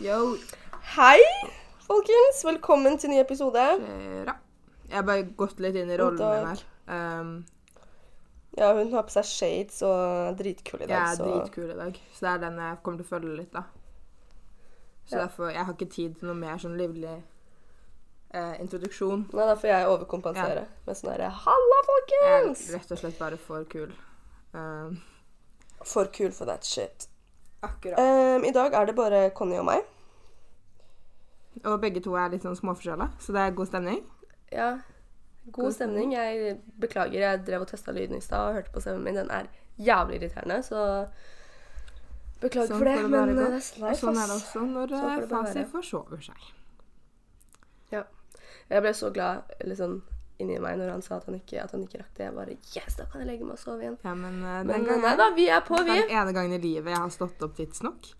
Yo. Hei, folkens. Velkommen til ny episode. Kjæra. Jeg har bare gått litt inn i rollen min her. Um, Ja, hun har på seg shades og dritkul i jeg dag, er så dritkul i dag, så det er den jeg kommer til å følge litt, da. Så Ja. derfor Jeg har ikke tid til noe mer sånn livlig eh, introduksjon. Nei, da får jeg overkompensere med sånn herre Halla, folkens!' Jeg er rett og slett bare for kul. Um, For kul for that shit. Akkurat. Um, I dag er det bare Conny og meg. Og begge to er litt sånn småforskjella, så det er god stemning. Ja. God God stemning. Jeg beklager, jeg drev og testa lyden i stad og hørte på stemmen min. Den er jævlig irriterende, så Beklager Sånn for det, det men gå. det er sleip, sånn er det også når Sånn får eh, Fasi forsover seg. Ja. Jeg ble så glad liksom, inni meg når han sa at han ikke, at han ikke rakk det. Jeg bare Yes, da kan jeg legge meg og sove igjen. Ja, men, eh, Men den nei gangen da, vi er på, vi. Den ene gangen i livet jeg har stått opp tidsnok.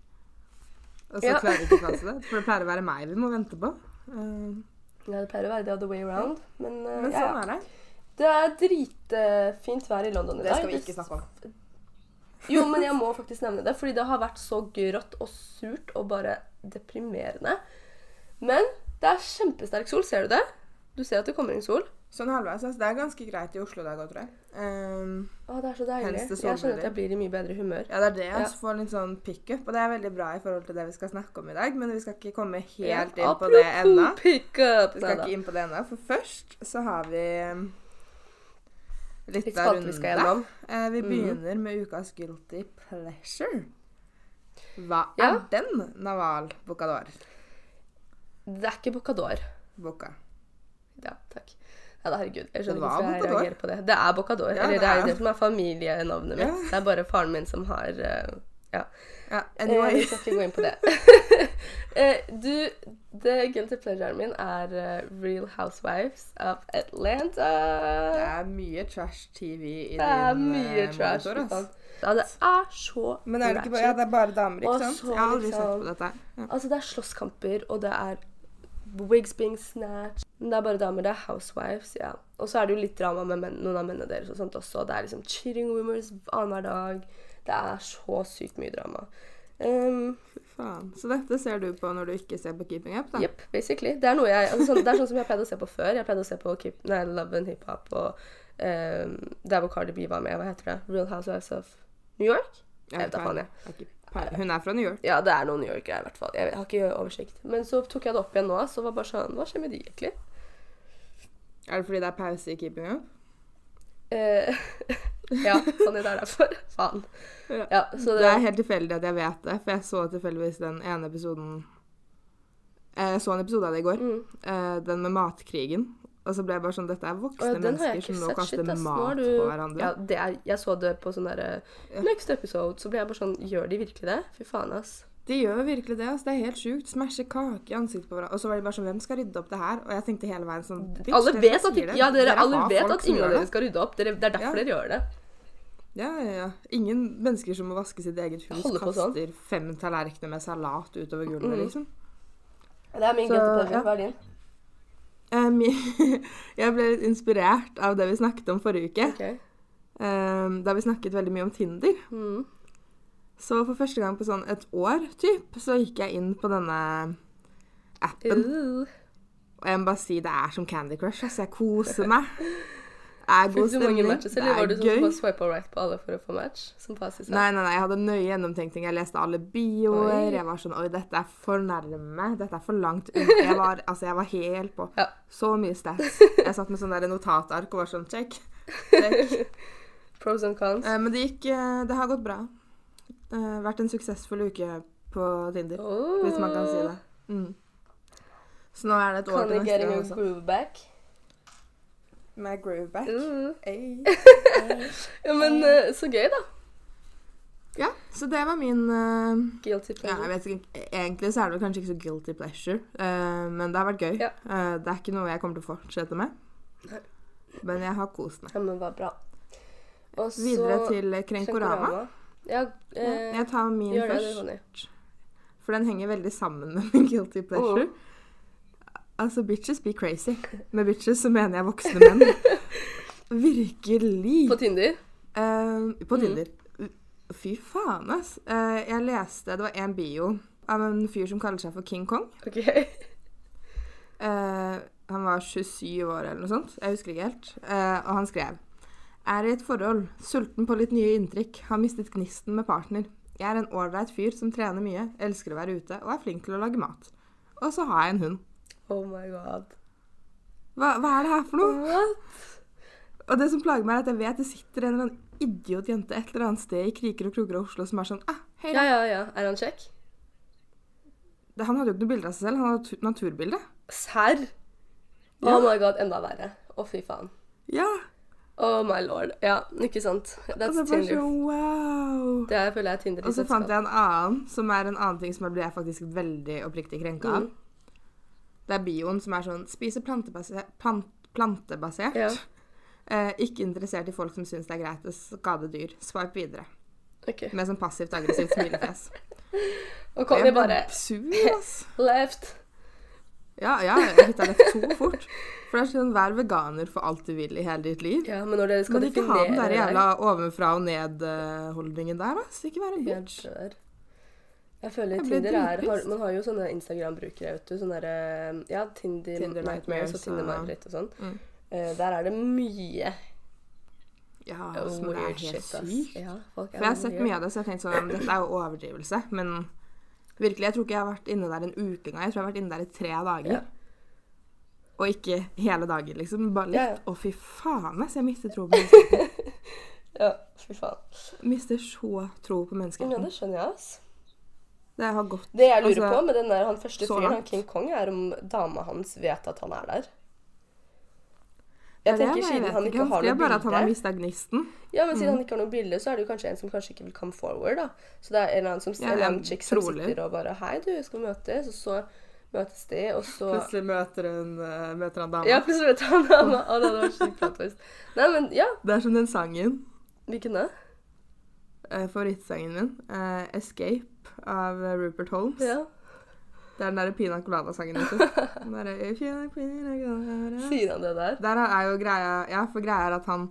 Og så Ja. klarer ikke Fasi det. For det pleier å være meg vi må vente på. Uh, Ja, det pleier å være the other way around. Men, uh, Men sånn ja. er det. Det er dritfint vær i London i dag. Det skal vi ikke snakke om. Jo, men jeg må faktisk nevne det, fordi det har vært så grått og surt og bare deprimerende. Men det er kjempesterk sol, ser du det? Du ser at det kommer inn sol. Sånn halvveis. Altså, det er ganske greit i Oslo i dag òg, tror jeg. Um, Å, det er så deilig. Jeg skjønner at jeg blir i mye bedre humør. ja, det er det. Ja. Altså, får litt sånn pickup. Og det er veldig bra i forhold til det vi skal snakke om i dag. Men vi skal ikke komme helt inn på det ennå. Vi skal ikke inn på det ennå. For først så har vi um, litt av runden. vi skal gjennom. Eh, vi begynner begynner med ukas guilty pleasure. Hva Ja. er den, Naval Bocador? Det er ikke Bocador. Boca. Ja, takk. Ja, herregud. Jeg skjønner ikke hvorfor jeg reagerer på det. Det er Bocador. Ja, eller det det er jo det som er familienavnet mitt. Ja. Det er bare faren min som har eh, Ja. Ja, Eh, anyway. vi skal ikke gå inn på det. Eh, du, det guilty pleasuren min er eh, Real Housewives of Atlanta. Det er mye trash-TV i Det er din mye eh, trash. monitor, Altså. Ja, det er så Men er det, bare, ja, det er bare damer, ikke sant? så Jeg har aldri liksom- sett på dette. Ja. Altså, det er slåsskamper, og det er wigs being snatched. Men det er bare damer. Det er housewives, ja. Og så er det jo litt drama med menn, noen av mennene deres og sånt også. Det er liksom cheating rumors annenhver dag. Det er så sykt mye drama. Um, Faen. Så dette ser du på når du ikke ser på Keeping Up, da? Jepp, basically. Det er, noe jeg, altså, sånn, det er sånn som jeg pleide å se på før. Jeg pleide å se på Keep, nei, Love and Hip Hop og um, der hvor Cardi B var med. Hva heter det? Real Housewives of New York? Jeg vet da faen, jeg. Hun er fra New York. Ja, det er noen New Yorkere i hvert fall. Jeg har ikke oversikt. Men så tok jeg det opp igjen nå, så var det bare sånn Hva skjer med de egentlig? Er det fordi det er pause i Keeping Up? Eh, ja, det er derfor. Faen. Ja. Ja, så Det det, er helt tilfeldig at jeg vet det, for jeg så tilfeldigvis den ene episoden Eh, Jeg så en episode av det i går. mm. eh, Den med matkrigen. Og så ble jeg bare sånn Dette er voksne ja, mennesker som nå kaster Shit, mat du på hverandre. Ja, det er, jeg så det på sånn derre Ja. Next episode, så ble jeg bare sånn Gjør de virkelig det? Fy faen, ass. De gjør virkelig det. altså. Det er helt sjukt. Smasher kake i ansiktet på hverandre. Og så var de bare sånn Hvem skal rydde opp det her? Og jeg tenkte hele veien sånn bitch, Alle dere vet at, ja, dere, alle vet at ingen av dere skal rydde opp. Dere, det er derfor Ja. dere gjør det. Ja, ja, ja. Ingen mennesker som må vaske sitt eget hus, kaster sånn. kaster fem tallerkener med salat utover gulvet, Mm. liksom. Det er min Så, på det, ja. Hva er din? Um, jeg ble litt inspirert av det vi snakket om forrige uke. Okay. Um, da vi snakket veldig mye om Tinder. Mm. Så for første gang på sånn et år, typ, så gikk jeg inn på denne appen. Uh. Og jeg må bare si det er som Candy Crush. Altså, jeg koser meg. Er god Fikk du mange stemning. matches, Det eller var du sånn som swipa right på alle for å få match? Som Pasi sa? Nei, nei, nei, jeg hadde nøye gjennomtenkt ting. Jeg leste alle bioer. Oi. Jeg var sånn Oi, dette er for nærme. Dette er for langt unna. Jeg var, altså, jeg var helt på. Ja. Så mye stats. Jeg satt med sånn der notatark og var sånn Check. check. Pros and cons. Eh, men det gikk eh, Det har gått bra. Eh, vært en suksessfull uke på Tinder, Oh. hvis man kan si det. Mm. Så nå er det et år til neste getting ikke a også. groove back. Med groove back. Hey. Hey. Ja, men eh, så gøy, da. Ja, så det var min uh, Guilty ja, pleasure. vet ikke, Egentlig så er det kanskje ikke så guilty pleasure, uh, men det har vært gøy. Ja. Uh, det er ikke noe jeg kommer til å fortsette med. Nei. Men jeg har kost meg. Ja, men var bra. Og Videre til Krenkorama. Ja, eh, Jeg tar min først. det, for den henger veldig sammen med min guilty pleasure. Altså, bitches be crazy. Med bitches så mener jeg voksne menn. Virkelig. På Tinder. Uh, på Mm. Tinder. Fy faen, ass. Uh, jeg leste Det var en bio av en fyr som kaller seg for King Kong. OK. Uh, han var 27 år eller noe sånt. Jeg husker ikke helt. Og han skrev Er i et forhold. Sulten på litt nye inntrykk. Har mistet gnisten med partner. Jeg er en ålreit fyr som trener mye, elsker å være ute og er flink til å lage mat. Og så har jeg en hund. Oh my god. Hva, hva er det her for noe? What? Og det som plager meg, er at jeg vet det sitter en eller annen idiotjente et eller annet sted i kriker og kroker av Oslo som er sånn ah, hei Ja, da. ja, ja. Er han kjekk? Det- Han hadde jo ikke noe bilde av seg selv, han hadde tu- naturbilde. Serr? Ja. Oh my god, enda verre. Å, fy faen. Ja. Oh my lord. Ja, ikke sant. That's det var Tinder. sånn wow. Det er, føler jeg er Tinder i Og så fant jeg en annen, som er en annen ting som jeg ble faktisk veldig oppriktig krenka av. Mm. Det er bioen som er sånn Spise plantebasert, plant, plantebasert. Ja. Eh, ikke interessert i folk som syns det er greit å skade dyr. Swipe videre. Okay. Med sånn passivt aggressivt smilefjes. Og kom det bare absurd, ass. left. Ja, ja, jeg hitta det to fort. For det er sånn, Vær veganer for alt du vil i hele ditt liv. Ja, men når dere skal Men ikke ha den der jævla ovenfra og ned-holdningen der, ass. Ikke være bitch. dør. Jeg føler Jeg Tinder er har. Man har jo sånne Instagram-brukere, vet du. Sånne der, ja, Tinder, Tinder Nightmares og Tinder Mareritt og sånn. Mm. Uh, der er det mye Ja, oh, som det er helt shit, sykt. Ja, For jeg har sett mye av det, så jeg har tenkt sånn Dette er jo overdrivelse. Men virkelig, jeg tror ikke jeg har vært inne der en uke engang. Jeg tror jeg har vært inne der i tre dager. Ja. Og ikke hele dagen, liksom. Bare litt. Ja, ja. Å, fy faen, ass. Jeg mister tro på menneskeheten. Ja, fy faen. mister så tro på Ja, det skjønner jeg, ass. Det har gått Det jeg lurer Altså, på med den der, han første fyren, han. King Kong, er om dama hans vet at han er der. Jeg er tenker siden han ikke. har noe bilde bare at han har mista gnisten. Ja, men siden Mm. han ikke har noe bilde, så er det jo kanskje en som kanskje ikke vil come forward, da. Så det er en eller annen, som, Ja, en chick som sitter og bare Hei, du, skal vi møtes? Og så møtes de, og så Plutselig møter hun uh, møter han dama. Ja, plutselig møter han dama. Å, det hadde vært sykt plot. Nei, men ja. Det er som den sangen. Hvilken da? eh, favorittsangen min. eh, 'Escape' av eh, Rupert Holmes. Ja. Det er den derre Pina Colada-sangen. Den. Sier han det der? Der er jo greia Ja, for greia er at han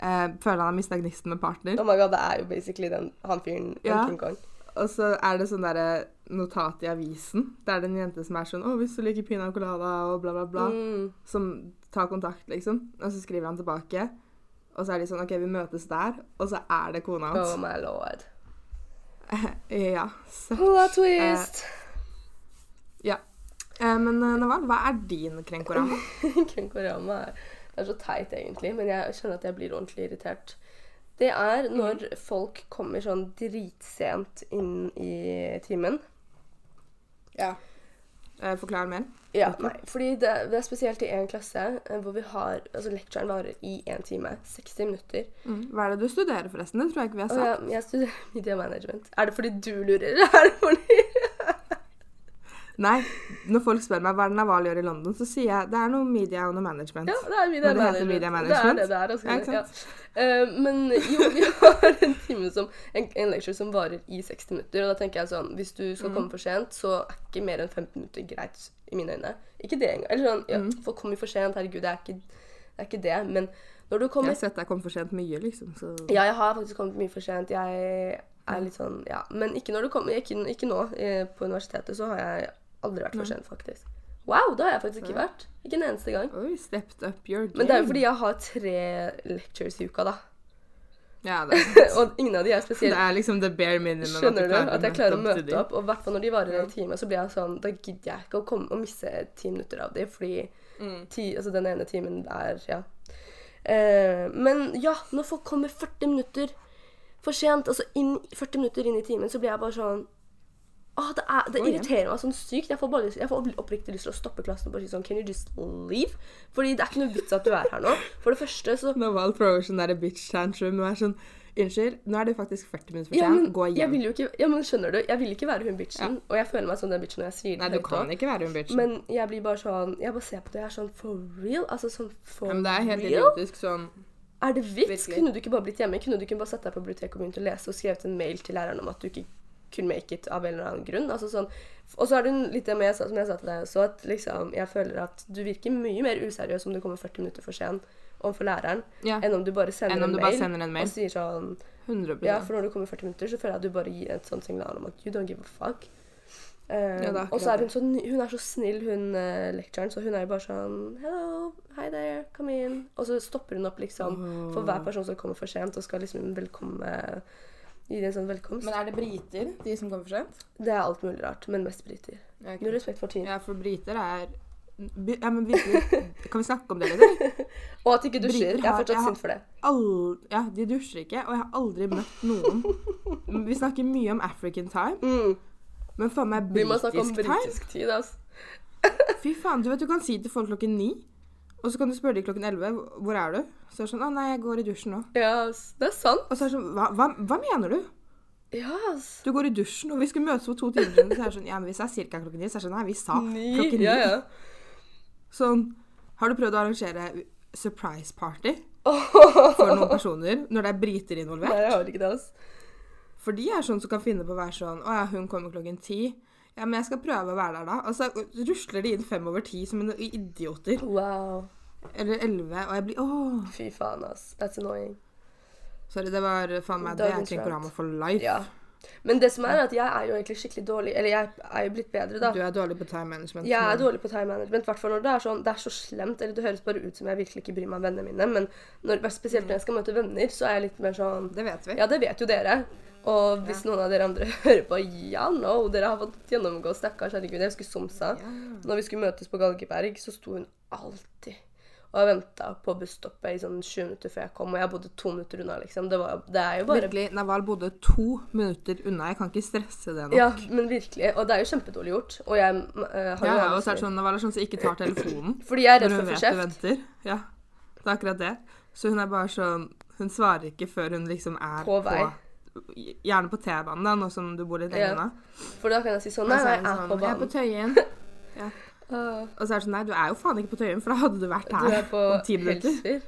eh, føler han har mista gnisten med partner. Oh my god, det er jo basically den, han fyren Ja. King Kong. Og så er det sånn derre notat i avisen. Det er det en jente som er sånn 'Å, hvis du liker pina colada', og bla, bla, bla. Mm. Som tar kontakt, liksom. Og så skriver han tilbake. Og så er de sånn 'OK, vi møtes der'. Og så er det kona Oh hans. my lord. Ja. Så. Plot twist! ja. Eh, men eh, Naval, hva er din krenkorama? krenkorama er Det er så teit, egentlig, men jeg kjenner at jeg blir ordentlig irritert. Det er når folk kommer sånn dritsent inn i timen. Ja. Eh, forklar mer. Ja, nei, fordi det, det er spesielt i én klasse eh, hvor vi har Altså, lecturen varer i én time. 60 minutter. Mm. Hva er det du studerer, forresten? Det tror jeg ikke vi har sagt. sagt. jeg, jeg studerer media management. Er det fordi du lurer, eller er det fordi Nei, når folk spør meg hva Naval gjør i London, så sier jeg det er noe media og noe management. Ja, det er media Men det heter management. media Det management. er det det er. Altså, Ja, ja. Eh, men jo, vi har en time som En, en lecture som varer i 60 minutter. Og da tenker jeg sånn Hvis du skal Mm. komme for sent, så er ikke mer enn 15 minutter greit i mine øyne. Ikke det engang. Eller sånn ja, Mm. Folk kommer for sent, herregud, det er ikke det. Er ikke det. Men når du Jeg har sett deg komme for sent mye, liksom. Så Ja, jeg har faktisk kommet mye for sent. Jeg er litt sånn Ja. Men ikke når du kommer Ikke, ikke nå. Eh, På universitetet så har jeg aldri vært for sent, faktisk. Wow, det har jeg faktisk ikke vært. Ikke en eneste gang. Oi, stepped up your game. Men det er jo fordi jeg har tre lectures i uka, da. Ja, det, er sant. Og ingen av de er det er liksom the bare minimum. Skjønner du? At jeg klarer å møte opp. opp. Og i hvert fall når de varer en time, så blir jeg sånn Da gidder jeg ikke å komme og misse ti minutter av de, fordi Mm. ti, altså den ene timen er Ja. Uh, men ja, når folk kommer 40 minutter for sent, altså inn, 40 minutter inn i timen, så blir jeg bare sånn Åh, det, er, det ja. irriterer meg sånn sykt. Jeg får, bare, jeg får oppriktig lyst til å stoppe klassen og bare si sånn Can you just leave? Fordi det er ikke noe vits at du er her nå. For det første så Naval thrower sånn der bitch tantrum og er sånn Unnskyld, nå er det faktisk 40 minutter for ja, sent. men, Gå jeg vil jo ikke, ja, men skjønner du? Jeg vil ikke være hun bitchen. Og jeg føler meg som den bitchen når jeg sier det Nei, du kan også. ikke være hun bitchen. Men jeg blir bare sånn Jeg bare ser på det jeg er sånn For real? Altså sånn for Ja, men det er helt real? idiotisk sånn Er det vits? Virkelig. Kunne du ikke bare blitt hjemme? Kunne du ikke bare satt deg på biblioteket og begynt å lese og skrevet en mail til læreren om at du ikke kunne make it av en eller annen grunn? Altså sånn Og så er det litt det med, som jeg sa til deg også, at liksom Jeg føler at du virker mye mer useriøs om du kommer 40 minutter for sent overfor læreren, Ja, enn om du bare sender en du bare mail sender en mail. og sier sånn 100 Ja, for når du kommer 40 minutter, så føler jeg at du bare gir et sånt signal om at you don't give a fuck. Um, Ja, er og så er hun så, hun er så snill, hun uh, lectureren, så hun er jo bare sånn Hello, hi there, come in. Og så stopper hun opp liksom for hver person som kommer for sent, og skal liksom velkomme Gi dem sånn velkomst. Men er det briter, de som kommer for sent? det er alt mulig rart, men mest briter. Ja, ok. Null respekt for tid. Ja, for briter er Ja, men virkelig. Kan vi snakke om det eller? Og at de ikke dusjer. Briter Jeg er fortsatt sint for det. All, ja, de dusjer ikke, og jeg har aldri møtt noen. Vi snakker mye om African time, Mm. men faen meg Vi må snakke om britisk time. britisk tid, altså. Fy faen, du vet du kan si til folk klokken ni, og så kan du spørre dem klokken elleve hvor er du? Så er det sånn Å nei, jeg går i dusjen nå. Ja, det er sant. Og så er det sånn Hva, hva, hva mener du? Ja, ass. Du går i dusjen, og vi skulle møtes for to timer siden. Så er det sånn Ja, men hvis det er ca. klokken ni, så er det sånn Nei, vi sa Ni. klokken ni. Ja, ja. Sånn Har du prøvd å arrangere surprise party for noen personer når det er briter involvert? Nei, jeg har ikke det, altså. For de er sånn som kan finne på å være sånn Å ja, hun kommer klokken ti. Ja, men jeg skal prøve å være der da. Og så rusler de inn fem over ti som en idioter. Wow. Eller elleve. Og jeg blir Åh. Fy faen, ass. That's annoying. Sorry, det var faen meg det er egentlig rant. programmet for life. Ja. Men det som er at jeg er jo egentlig skikkelig dårlig Eller jeg er jo blitt bedre, da. Du er dårlig på time management. Jeg er dårlig på time management, i hvert fall når det er sånn Det er så slemt, eller det høres bare ut som jeg virkelig ikke bryr meg om vennene mine, men når, spesielt når jeg skal møte venner, så er jeg litt mer sånn Det vet vi. Ja, det vet jo dere. Og hvis noen av dere andre hører på, ja, no, dere har fått gjennomgå, stakkars herregud. Jeg husker Somsa. Ja. Når vi skulle møtes på Galgeberg, så sto hun alltid og venta på busstoppet i sånn 20 minutter før jeg kom, og jeg bodde to minutter unna, liksom. Det, var, det er jo bare Virkelig, Naval bodde to minutter unna. Jeg kan ikke stresse det nok. Ja, men virkelig. Og det er jo kjempedårlig gjort. Og jeg uh, har Ja, jo ja, og så er det sånn, Naval er sånn som ikke tar telefonen Fordi jeg er redd for å vet få kjeft. Ja, det er akkurat det. Så hun er bare sånn Hun svarer ikke før hun liksom er På vei. Gjerne på T-banen, da, nå som du bor litt Ja. lenger unna. For da kan jeg si sånn Nei, nei, er jeg er sånn, på Jeg er på banen. Tøyen. Ah, Og så er det sånn Nei, du er jo faen ikke på Tøyen, for da hadde du vært her Du er på om ti minutter. Helsfyr.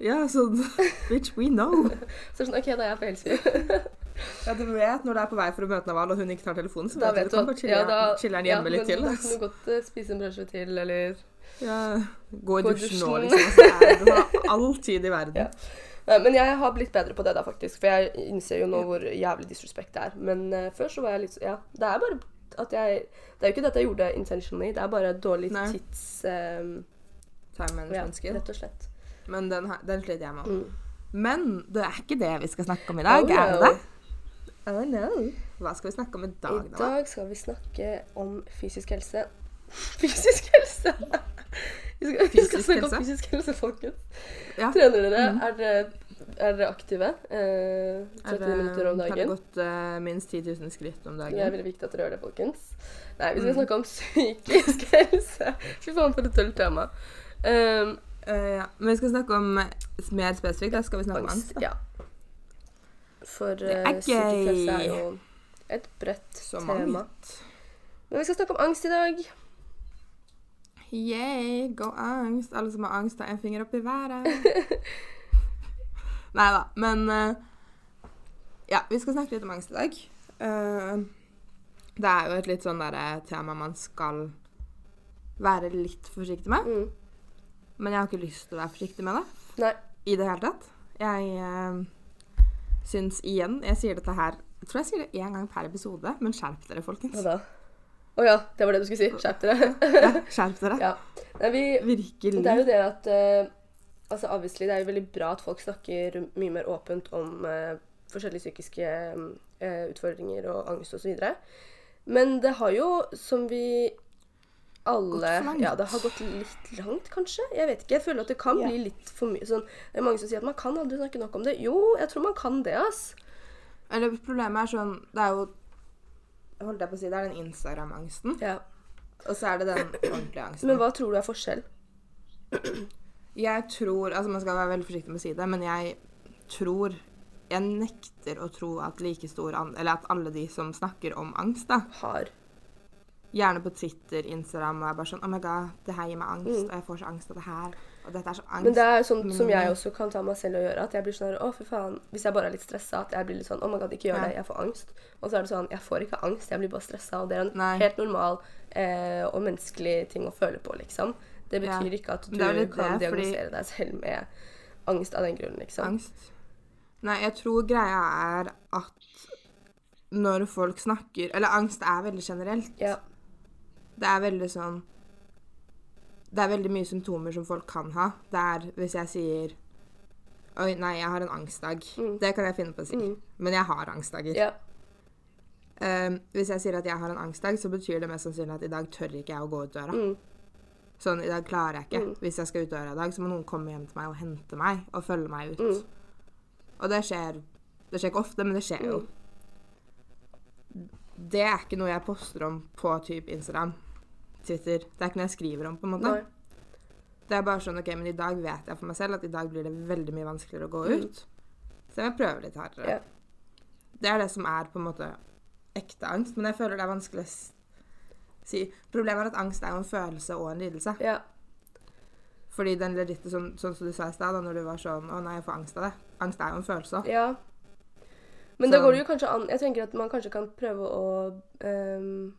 Ja, sånn Bitch, we know. Så er sånn OK, da er jeg på Helsfyr. Ja, du vet når du er på vei for å møte Naval, og hun ikke tar telefonen, så Da vet du du kan bare at chille, ja, da- chille den ja, hjemme litt til. Da kan du godt uh, spise en brødskive til, eller Ja, gå i dusjen nå, liksom. Så er, du har all tid i verden. Ja. Nei, Men jeg har blitt bedre på det, da, faktisk. For jeg innser jo nå hvor jævlig disrespekt det er. Men uh, før så var jeg litt Ja, det er bare at jeg Det er jo ikke dette jeg gjorde intentionally, det er bare dårlig Nei. tids... eh, Time ja, management skill. rett og slett. Men den, den sliter jeg med. Mm. Men det er ikke det vi skal snakke om i dag, Oh, er det det? Oh no. Hva skal vi snakke om i dag, da? I dag skal vi snakke om fysisk helse. Fysisk helse! Vi skal, vi skal Fysisk snakke om fysisk helse, folkens. Ja. Trener dere? Mm. Er dere, er dere aktive? Eh, 30 minutter om Har det dagen? gått eh, minst 10 000 skritt om dagen? Det er veldig viktig at dere gjør det, folkens. Nei, vi skal Mm. snakke om psykisk helse. Fy faen, for et tølt tema. Um, uh, ja. Men vi skal snakke om mer spesifikt. Da skal vi snakke om angst. Ja. For Det uh, psykisk helse er jo et bredt tema. Men vi skal snakke om angst i dag. Yay, go angst. Alle som har angst, har en finger opp i været. Nei da, men uh, Ja, vi skal snakke litt om angst i dag. Uh, det er jo et litt sånn derre tema man skal være litt forsiktig med. Mm. Men jeg har ikke lyst til å være forsiktig med det Nei. i det hele tatt. Jeg uh, syns igjen Jeg sier dette her Jeg tror jeg sier det én gang per episode, men skjerp dere, folkens. Hva da? Å ja, det var det du skulle si. Skjerp dere. Ja, skjerp dere. ja. Nei, vi, Virkelig. det er jo det at uh, Altså, obviously, det er jo veldig bra at folk snakker mye mer åpent om uh, forskjellige psykiske uh, utfordringer og angst osv. Men det har jo, som vi alle. Ja, det har gått litt langt, kanskje. Jeg vet ikke. Jeg føler at det kan yeah. bli litt for mye sånn Det er mange som sier at man kan aldri snakke nok om det. Jo, jeg tror man kan det, ass. Eller problemet er sånn Det er jo Holdt jeg på å si, det er den Instagram-angsten. Ja. Og så er det den ordentlige angsten. Men hva tror du er forskjell? Jeg tror Altså, man skal være veldig forsiktig med å si det, men jeg tror Jeg nekter å tro at like stor. Eller at alle de som snakker om angst, da Har. Gjerne på Twitter, Instagram, og jeg bare sånn Oh my god, det her gir meg angst, Mm. og jeg får så angst av det her, og dette er så angst. Men det er sånn som jeg også kan ta meg selv og gjøre. At jeg blir sånn Å, fy faen. Hvis jeg bare er litt stressa, at jeg blir litt sånn Oh my god, ikke gjør Ja. det. Jeg får angst. Og så er det sånn Jeg får ikke angst, jeg blir bare stressa. Og det er en Nei. helt normal eh, og menneskelig ting å føle på, liksom. Det Ja. betyr ikke at du Det kan det, fordi- diagnosere deg selv med angst av den grunn, liksom. Angst. Nei, jeg tror greia er at når folk snakker Eller angst er veldig generelt. Ja. Det er veldig sånn Det er veldig mye symptomer som folk kan ha. Det er hvis jeg sier Oi, nei, jeg har en angstdag. Mm. Det kan jeg finne på å si. Mm. Men jeg har angstdager. Ja. Um, hvis jeg sier at jeg har en angstdag, så betyr det mest sannsynlig at i dag tør ikke jeg å gå ut døra. Mm. Sånn, i dag klarer jeg ikke. Mm. Hvis jeg skal ut døra i dag, så må noen komme hjem til meg og hente meg og følge meg ut. Mm. Og det skjer Det skjer ikke ofte, men det skjer jo. Mm. Det er ikke noe jeg poster om på typ Instagram, Twitter. Det er ikke noe jeg skriver om, på en måte. Nei. Det er bare sånn OK, men i dag vet jeg for meg selv at i dag blir det veldig mye vanskeligere å gå Mm. ut. Så jeg må prøve litt hardere. Ja. Det er det som er på en måte ekte angst, men jeg føler det er vanskelig å si. Problemet er at angst er jo en følelse og en lidelse. Ja. Fordi den litt sånn, sånn som du sa i stad, når du var sånn Å nei, jeg får angst av det. Angst er jo en følelse ja. Men da går det jo kanskje an Jeg tenker at man kanskje kan prøve å ehm,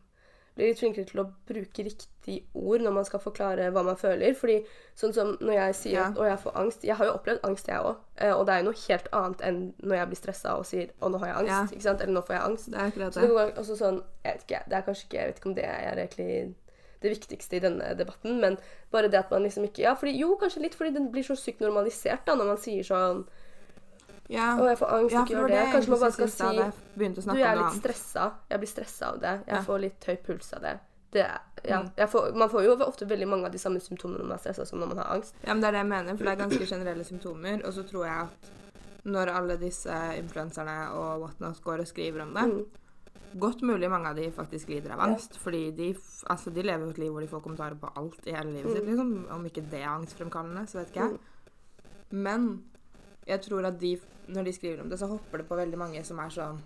bli litt flinkere til å bruke riktig ord når man skal forklare hva man føler. Fordi sånn som når jeg sier Ja. at 'å, jeg får angst' Jeg har jo opplevd angst, jeg òg. Og det er jo noe helt annet enn når jeg blir stressa og sier 'å, nå har jeg angst'. Ja. Ikke sant? Eller 'nå får jeg angst'. Det er akkurat Så det. det også sånn Jeg vet ikke, det er kanskje ikke Jeg vet ikke om det er egentlig det viktigste i denne debatten, men bare det at man liksom ikke Ja, fordi jo, kanskje litt fordi den blir så sykt normalisert da, når man sier sånn Ja, Og jeg får angst, ja ikke gjør det det'. Kanskje man bare skal si Du, jeg er litt stressa. Jeg blir stressa av det. Jeg Ja. får litt høy puls av det. det ja. Mm. får, man får jo ofte veldig mange av de samme symptomene når man er stressa som når man har angst. Ja, men det er det jeg mener, for det er ganske generelle symptomer. Og så tror jeg at når alle disse influenserne og whatnot går og skriver om det Mm. Godt mulig mange av de faktisk lider av angst, fordi de, altså, de lever jo et liv hvor de får kommentarer på alt i hele livet sitt. Mm. Liksom. Om ikke det er angstfremkallende, så vet ikke jeg. Mm. Men jeg tror at de, når de skriver om det, så hopper det på veldig mange som er sånn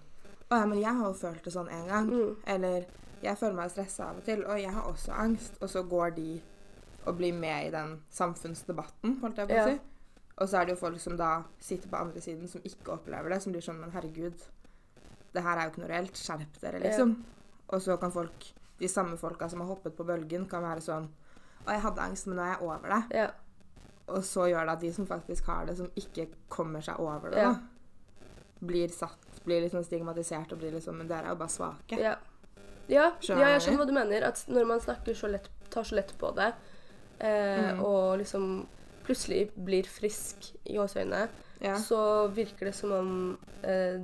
Å ja, men jeg har jo følt det sånn en gang. Mm. Eller jeg føler meg stressa av og til, og jeg har også angst. Og så går de og blir med i den samfunnsdebatten, holdt jeg på å Ja. si. Og så er det jo folk som da sitter på andre siden, som ikke opplever det, som blir sånn Men herregud, det her er jo ikke noe reelt. Skjerp dere, liksom. Og så kan folk, de samme folka som har hoppet på bølgen, kan være sånn Å, jeg hadde angst, men nå er jeg over det. Ja. Og så gjør det at de som faktisk har det, som ikke kommer seg over det, Ja. da, blir satt, blir liksom stigmatisert og blir liksom Men dere er jo bare svake. Ja. Ja, ja, jeg skjønner hva du mener. At når man snakker så lett, tar så lett på det, eh, Mm. og liksom plutselig blir frisk i gåseøynene, Ja. så virker det som om eh,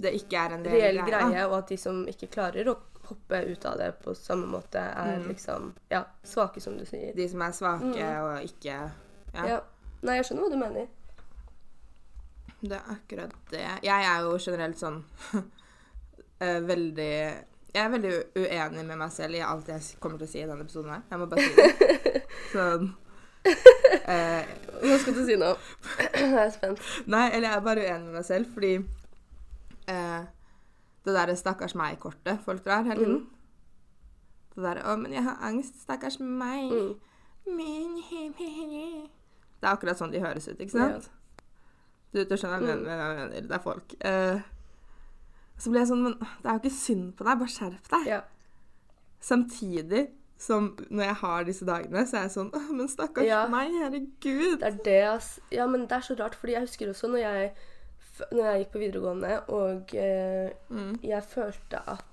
Det ikke er en reell greie, greie, og at de som ikke klarer å hoppe ut av det på samme måte, er Mm. liksom ja, svake, som du sier. De som er svake Mm. og ikke ja. Ja. Nei, jeg skjønner hva du mener. Det er akkurat det. Jeg er jo generelt sånn eh, veldig Jeg er veldig uenig med meg selv i alt jeg kommer til å si i denne episoden her. Jeg må bare si det. Sånn eh, Hva skal du si nå? jeg er spent. Nei, eller jeg er bare uenig med meg selv, fordi eh, det derre 'stakkars meg'-kortet folk drar hele tiden. Det derre 'Å, men jeg har angst. Stakkars meg'. Mm. Men, he, he, he. Det er akkurat sånn de høres ut, ikke sant? Du, du skjønner hva jeg Mm. mener, jeg mener. Det er folk. Uh, så blir jeg sånn Men det er jo ikke synd på deg. Bare skjerp deg. Ja. Samtidig som når jeg har disse dagene, så er jeg sånn Å, men stakkars Ja. meg. Herregud. Det er det, ass. Ja, men det er så rart, fordi jeg husker også når jeg, når jeg gikk på videregående, og eh, Mm. jeg følte at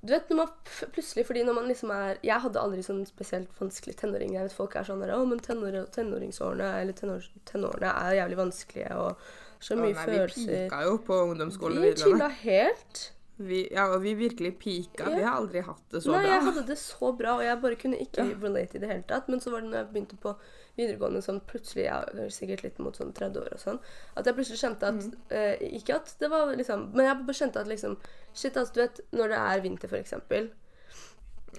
Du vet, når man plutselig Fordi når man liksom er Jeg hadde aldri sånn spesielt vanskelig tenåring. Jeg vet folk er sånn der, Å, men tenår, tenåringsårene eller tenår, tenårene er jævlig vanskelige, og så mye Å, nei, følelser. Vi pika jo på ungdomsskolen og Vi chilla helt. Vi, ja, og vi virkelig pika. Vi har aldri hatt det så Nei, bra. jeg hadde det så bra, og jeg bare kunne ikke Ja. relate i det hele tatt. Men så var det når jeg begynte på videregående, sånn plutselig, jeg er sikkert litt mot sånn 30 år og sånn, at jeg plutselig kjente at Mm. eh, Ikke at det var liksom Men jeg bare kjente at liksom Shit, altså, du vet, når det er vinter, for eksempel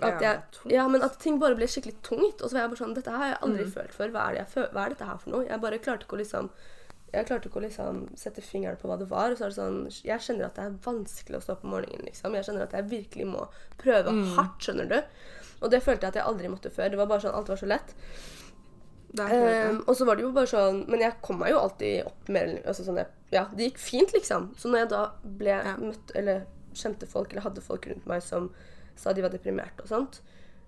at jeg, ja, men at ting bare ble skikkelig tungt. Og så var jeg bare sånn Dette har jeg aldri Mm. følt før. Hva er, det jeg hva er dette her for noe? Jeg bare klarte ikke å liksom jeg klarte ikke å liksom sette fingeren på hva det var. og så er det sånn, Jeg kjenner at det er vanskelig å stå opp om morgenen. liksom. Jeg kjenner at jeg virkelig må prøve Mm. hardt. skjønner du? Og det følte jeg at jeg aldri måtte før. Det var bare sånn, Alt var så lett. Ehm, og så var det jo bare sånn Men jeg kom meg jo alltid opp mer eller altså sånn, jeg, Ja, det gikk fint, liksom. Så når jeg da ble Ja. møtt Eller kjente folk, eller hadde folk rundt meg som sa de var deprimerte og sånt,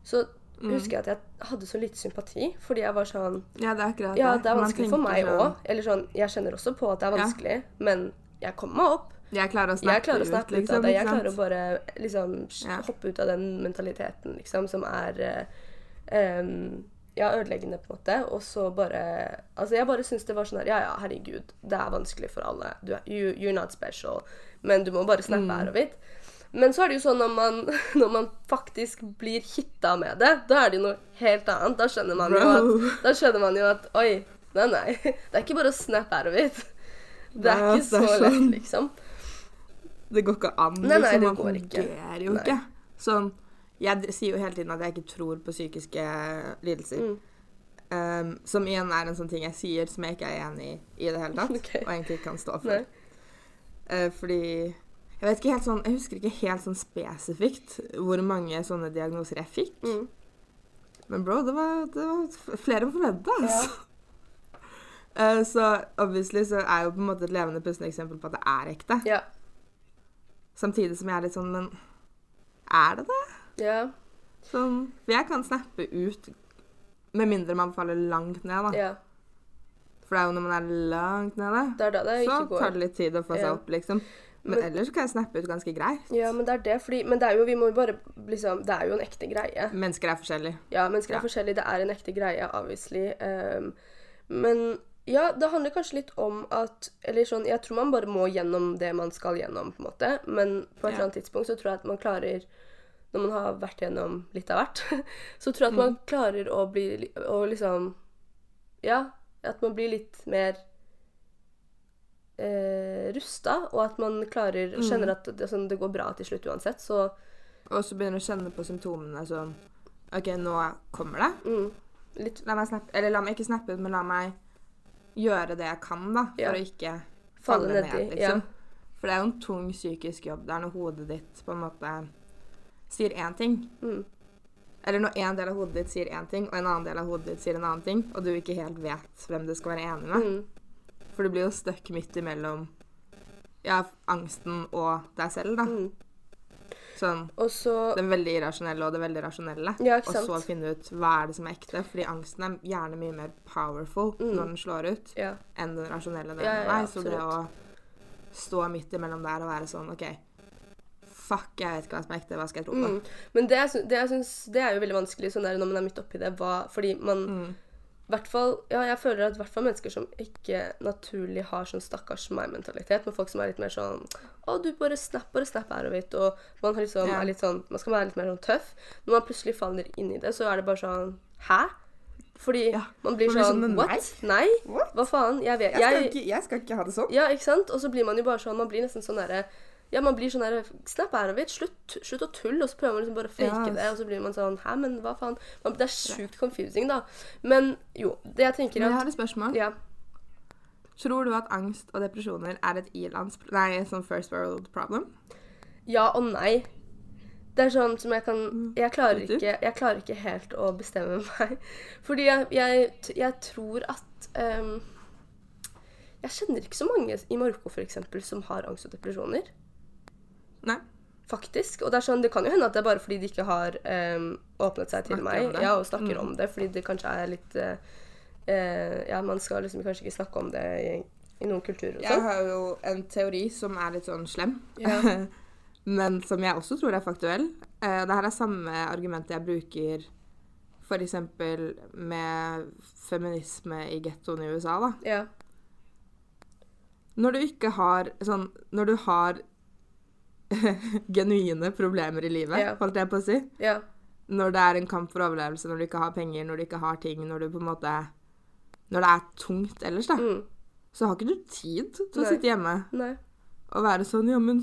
så Mm. husker jeg at jeg hadde så lite sympati. Fordi jeg var sånn Ja, det er akkurat det. Ja, det er vanskelig for meg sånn- òg. Eller sånn Jeg kjenner også på at det er Ja. vanskelig, men jeg kommer meg opp. Jeg klarer å snappe ut liksom, av det. Jeg klarer å bare liksom Ja. hoppe ut av den mentaliteten, liksom, som er uh, um, ja, ødeleggende, på en måte. Og så bare Altså, jeg bare syns det var sånn her Ja, ja, herregud, det er vanskelig for alle. Du, er- you, you're not special. Men du må bare snappe Mm. her og hvitt. Men så er det jo sånn når man, når man faktisk blir hitta med det, da er det jo noe helt annet. Da skjønner man jo at, da skjønner man jo at Oi, nei, nei. Det er ikke bare å snap her og it. Det er ikke så lett, liksom. Det går ikke an. Nei, nei, liksom, det man går ikke. fungerer jo ikke. Sånn, jeg sier jo hele tiden at jeg ikke tror på psykiske lidelser. Mm. Um, som igjen er en sånn ting jeg sier som jeg ikke er enig i i det hele tatt. Okay. Og egentlig ikke kan stå for. Eh, fordi jeg vet ikke helt sånn, jeg husker ikke helt sånn spesifikt hvor mange sånne diagnoser jeg fikk. Mm. Men bro, det var, det var flere enn forventa, altså. Eh, så obviously så er jo på en måte et levende pustende eksempel på at det er ekte. Ja. Samtidig som jeg er litt sånn Men er det det? Ja. Sånn, for jeg kan snappe ut med mindre man faller langt ned, da. ja. For det er jo når man er langt nede, Det er da det så tar det litt tid å få seg Ja. opp, liksom. Men, Men- ellers kan jeg snappe ut ganske greit. Ja, men det er det, fordi Men det er jo, vi må jo bare liksom Det er jo en ekte greie. Mennesker er forskjellige. Ja, mennesker er Ja. forskjellige. Det er en ekte greie, obviously. Um, men ja, det handler kanskje litt om at Eller sånn, jeg tror man bare må gjennom det man skal gjennom, på en måte. Men på et Ja. eller annet tidspunkt så tror jeg at man klarer Når man har vært gjennom litt av hvert, så tror jeg at man Mm. klarer å bli Å liksom Ja, at man blir litt mer eh, rusta, og at man klarer Mm. Kjenner at det, sånn, det går bra til slutt uansett, så Og så begynner du å kjenne på symptomene som OK, nå kommer det. mm, litt La meg snappe Eller la meg ikke snappe ut, men la meg gjøre det jeg kan, da. For Ja. å ikke falle falle ned, Ja. liksom. For det er jo en tung psykisk jobb. Det er når hodet ditt på en måte sier én ting. Mm. Eller når en del av hodet ditt sier én ting, og en annen del av hodet ditt sier en annen ting, og du ikke helt vet hvem du skal være enig med. Mm. For du blir jo stuck midt imellom ja, angsten og deg selv, da. Mm. Sånn Også, det veldig irrasjonelle og det veldig rasjonelle. Ja, ikke og sant. så finne ut hva er det som er ekte. Fordi angsten er gjerne mye mer powerful Mm. når den slår ut, Ja. enn den rasjonelle delen Ja, av deg. Så det å stå midt imellom der og være sånn OK, fuck, jeg vet ikke hva som er ekte, hva skal jeg tro på? Mm. Men det, det, jeg syns, det er jo veldig vanskelig sånn der, når man er midt oppi det. Hva, fordi man Mm. Hvert fall, ja, jeg føler at hvert mennesker som ikke naturlig har sånn stakkars meg-mentalitet, men folk som er litt mer sånn Å, du bare snap, bare snap her og hvitt, og man har liksom, Ja. er litt sånn Man skal være litt mer sånn tøff. Når man plutselig faller inn i det, så er det bare sånn Hæ? Fordi Ja, man blir sånn liksom, What? Nei? What? Hva faen? Jeg vet Jeg skal, ikke, jeg skal ikke ha det sånn. Ja, ikke sant? Og så blir man jo bare sånn Man blir nesten sånn derre Ja, man blir sånn her, Snap er og vidt. Slutt, slutt å tulle. Og så prøver man liksom bare å fake Ja. det, og så blir man sånn Hæ, men hva faen? Man, det er sjukt confusing, da. Men jo, det jeg tenker Men jeg har et spørsmål. Ja. Tror du at angst og depresjoner er et ilands... Nei, sånn first world problem? Ja og nei. Det er sånn som jeg kan Jeg klarer ikke, jeg klarer ikke helt å bestemme meg. Fordi jeg, jeg, jeg tror at um, Jeg kjenner ikke så mange i Marokko for eksempel, som har angst og depresjoner. Nei. Faktisk. Og det er sånn, det kan jo hende at det er bare fordi de ikke har um, åpnet seg til meg ja, og snakker Mm. om det. Fordi det kanskje er litt eh, Ja, man skal liksom kanskje ikke snakke om det i, i noen kulturer og Jeg sånn. har jo en teori som er litt sånn slem, Ja. men som jeg også tror er faktuell. Uh, det her er samme argument jeg bruker f.eks. med feminisme i gettoen i USA. da. Ja. Når du ikke har sånn Når du har genuine problemer i livet, Ja. holdt jeg på å si. ja. Når det er en kamp for overlevelse, når du ikke har penger, når du ikke har ting, når du på en måte Når det er tungt ellers, da, Mm. så har ikke du tid til å sitte hjemme Nei. og være sånn Ja, men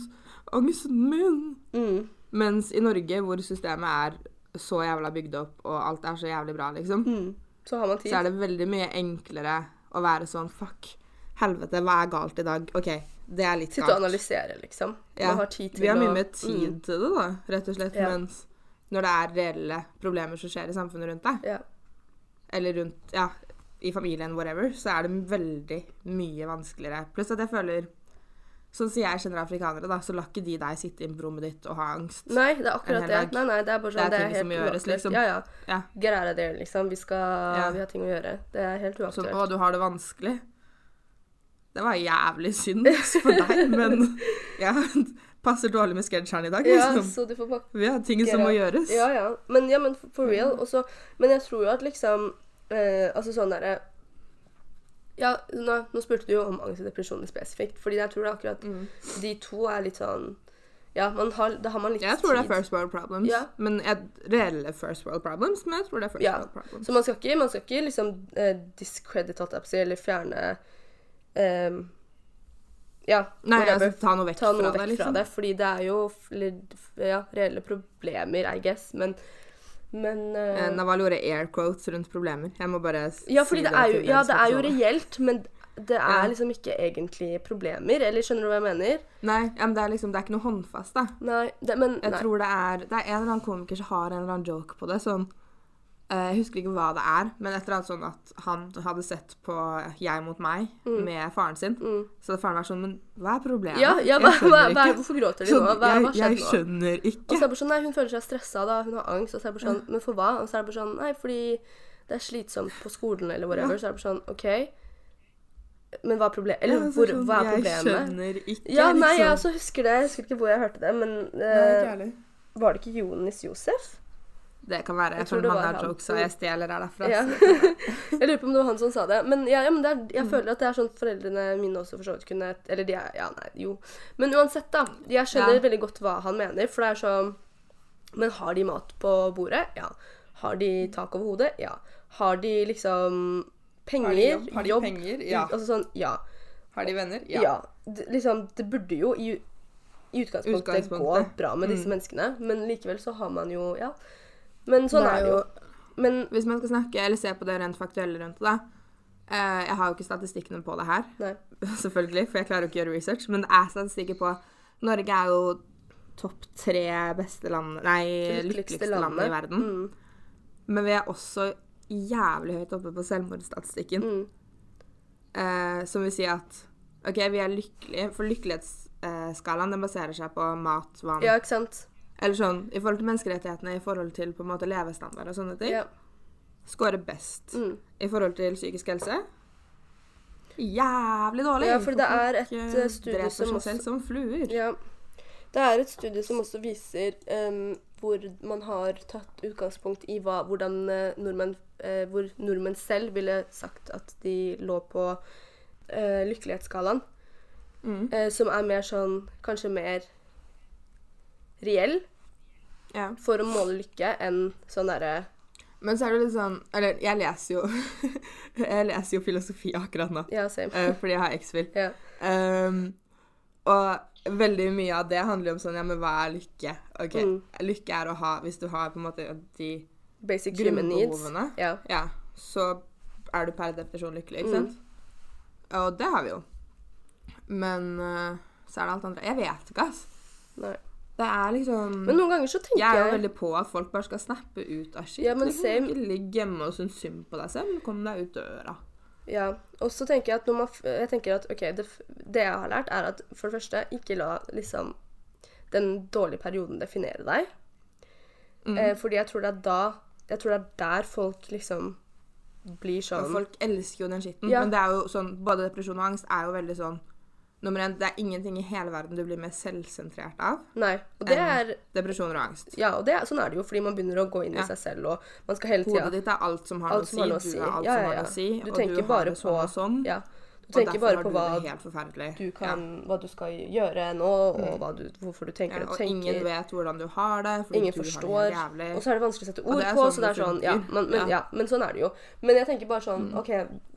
angsten min Mm. Mens i Norge, hvor systemet er så jævla bygd opp, og alt er så jævlig bra, liksom, Mm. Så har man tid. så er det veldig mye enklere å være sånn Fuck, helvete, hva er galt i dag? OK, det er litt Sitte og analysere, liksom. Ja, Man har tid til Vi har mye mer tid Mm. til det, da, rett og slett. Ja. Mens når det er reelle problemer som skjer i samfunnet rundt deg, Ja. eller rundt Ja, i familien, whatever, så er det veldig mye vanskeligere. Pluss at jeg føler Sånn som jeg kjenner afrikanere, da, så lar ikke de deg sitte i på rommet ditt og ha angst. Nei, det er akkurat det. Nei, nei, det er bare Det sånn, er det er, ting som gjøres, liksom. Ja, ja. Ja. Get out of there, liksom. Vi skal Ja. Vi har ting å gjøre. Det er helt Sånn, uaktuelt. å, du har det vanskelig. Det var jævlig synd for deg, men jeg passer dårlig med sketsjeren i dag. Ja, Liksom. så du får Vi har ting som må gjøres. Ja, ja. Men, ja, men for real. Også, men jeg tror jo at liksom eh, Altså sånn derre Ja, nå, nå spurte du jo om angst og depresjon spesifikt, fordi jeg tror det er akkurat Mm. de to er litt sånn Ja, man har, da har man litt Jeg tror det er first world problems. Ja. Men reelle first world problems, men jeg tror det er first Ja. world problems. Så man skal ikke, man skal ikke liksom eh, discredit, eller fjerne ehm, Ja, Nei, altså ta noe vekk ta noe fra vekk det, liksom. fra det. Fordi det er jo ja, reelle problemer, I guess, men Men Eh, Naval gjorde air quotes rundt problemer. Jeg må bare Ja, si det. det jo, ja, det er jo reelt, men det er Ja. liksom ikke egentlig problemer. Eller skjønner du hva jeg mener? Nei, ja, men det er liksom, det er ikke noe håndfast, da. Nei, det, men Jeg nei. tror det er Det er en eller annen komiker som har en eller annen joke på det. Sånn Jeg husker ikke hva det er, men et eller annet sånn at han hadde sett på Jeg mot meg med faren sin. Mm. Så faren vært sånn Men hva er problemet? Ja, ja hva, hva, hva, hvorfor gråter de Sånn, nå? Hva, hva jeg, skjedde jeg nå? ikke. Og så er det bare sånn, nei, hun føler seg stressa da, hun har angst. Og så er det bare sånn, men for hva? Og så er det bare sånn, nei, fordi det er slitsomt på skolen eller whatever. Ja. Så er det bare sånn, OK. Men hva er problemet? Eller Ja, hvor, sånn, hva er Jeg skjønner ikke, Ja, nei, jeg liksom. også husker det. Jeg husker ikke hvor jeg hørte det, men Nei, eh, var det ikke Jonis Josef? Det kan være. Jeg Jeg tror det mange var jokes, han. jokesa jeg stjeler, her derfra. Ja. jeg lurer på om det var han som sa det. Men, ja, ja, men det er, jeg Mm. føler at det er sånn foreldrene mine også for så vidt kunne Eller de er Ja, nei, jo. Men uansett, da. Jeg skjønner Ja. veldig godt hva han mener, for det er sånn Men har de mat på bordet? Ja. Har de tak over hodet? Ja. Har de liksom penger? Har de jobb? Har de penger? Ja. Altså sånn, ja. Har de venner? Ja. Det, liksom, det burde jo i, i utgangspunktet, gå bra med disse Mm. menneskene, men likevel så har man jo Ja. Men sånn Det er det jo. Men Hvis man skal snakke eller se på det rent faktuelle rundt det, da. Eh, jeg har jo ikke statistikkene på det her, Nei. selvfølgelig, for jeg klarer jo ikke å gjøre research, men det er statistikker på Norge er jo topp tre beste land Nei, lykkeligste landet i verden. Mm. Men vi er også jævlig høyt oppe på selvmordsstatistikken. Mm. Eh, som vil si at OK, vi er lykkelige, for lykkelighetsskalaen den baserer seg på mat, vann Ja, ikke sant? Eller sånn i forhold til menneskerettighetene, i forhold til på en måte levestandard og sånne ting. Ja. Scorer best. Mm. I forhold til psykisk helse jævlig dårlig. Ja, for det er et, eh, studie som også- selv som fluer. ja. Det er et studie som også viser um, hvor man har tatt utgangspunkt i hva, hvordan uh, nordmenn uh, Hvor nordmenn selv ville sagt at de lå på uh, lykkelighetsskalaen. Mm. som er mer sånn Kanskje mer reell Ja. for å måle lykke enn sånn derre Men så er det litt sånn Eller jeg leser jo Jeg leser jo filosofi akkurat nå, Ja, same. eh, fordi jeg har X-Fil. Ja. Um, og veldig mye av det handler jo om sånn Ja, men hva er lykke? Ok, Mm. Lykke er å ha Hvis du har på en måte de Basic human needs. grunnbehovene, Ja. ja, så er du per definisjon lykkelig, ikke Mm. sant? Og det har vi jo. Men uh, så er det alt andre Jeg vet ikke, ass. Nei. Det er liksom Men noen ganger så tenker Jeg Jeg er jo veldig på at folk bare skal snappe ut av shit. Ja, men liksom. Ikke ligg hjemme og synes synd på deg selv, kom deg ut døra. Ja, og så tenker jeg at man Jeg tenker at ok, det, det jeg har lært, er at for det første, ikke la liksom den dårlige perioden definere deg. Mm. Eh, fordi jeg tror det er da Jeg tror det er der folk liksom blir Og sånn folk elsker jo den skitten. Ja. Men det er jo sånn, både depresjon og angst er jo veldig sånn Nummer én, det er ingenting i hele verden du blir mer selvsentrert av. Nei. Og det er Depresjoner og angst. Ja, og det er, sånn er det jo, fordi man begynner å gå inn Ja. i seg selv, og man skal hele Hodet ditt er alt som har Alt noe å si. Du er alt Ja, som ja, har noe å si. Du og du har det sånn og sånn. Ja. Du og tenker bare på hva du Ja. kan Hva du skal gjøre nå, og hva du, hvorfor du tenker Ja, det du og tenker. ingen vet hvordan du har det, fordi Ingen du forstår. har det jævlig. Og så er det vanskelig å sette ord på, sånn så det er sånn ja men, men, Ja. Mm. ja, men sånn er det jo. Men jeg tenker bare sånn OK,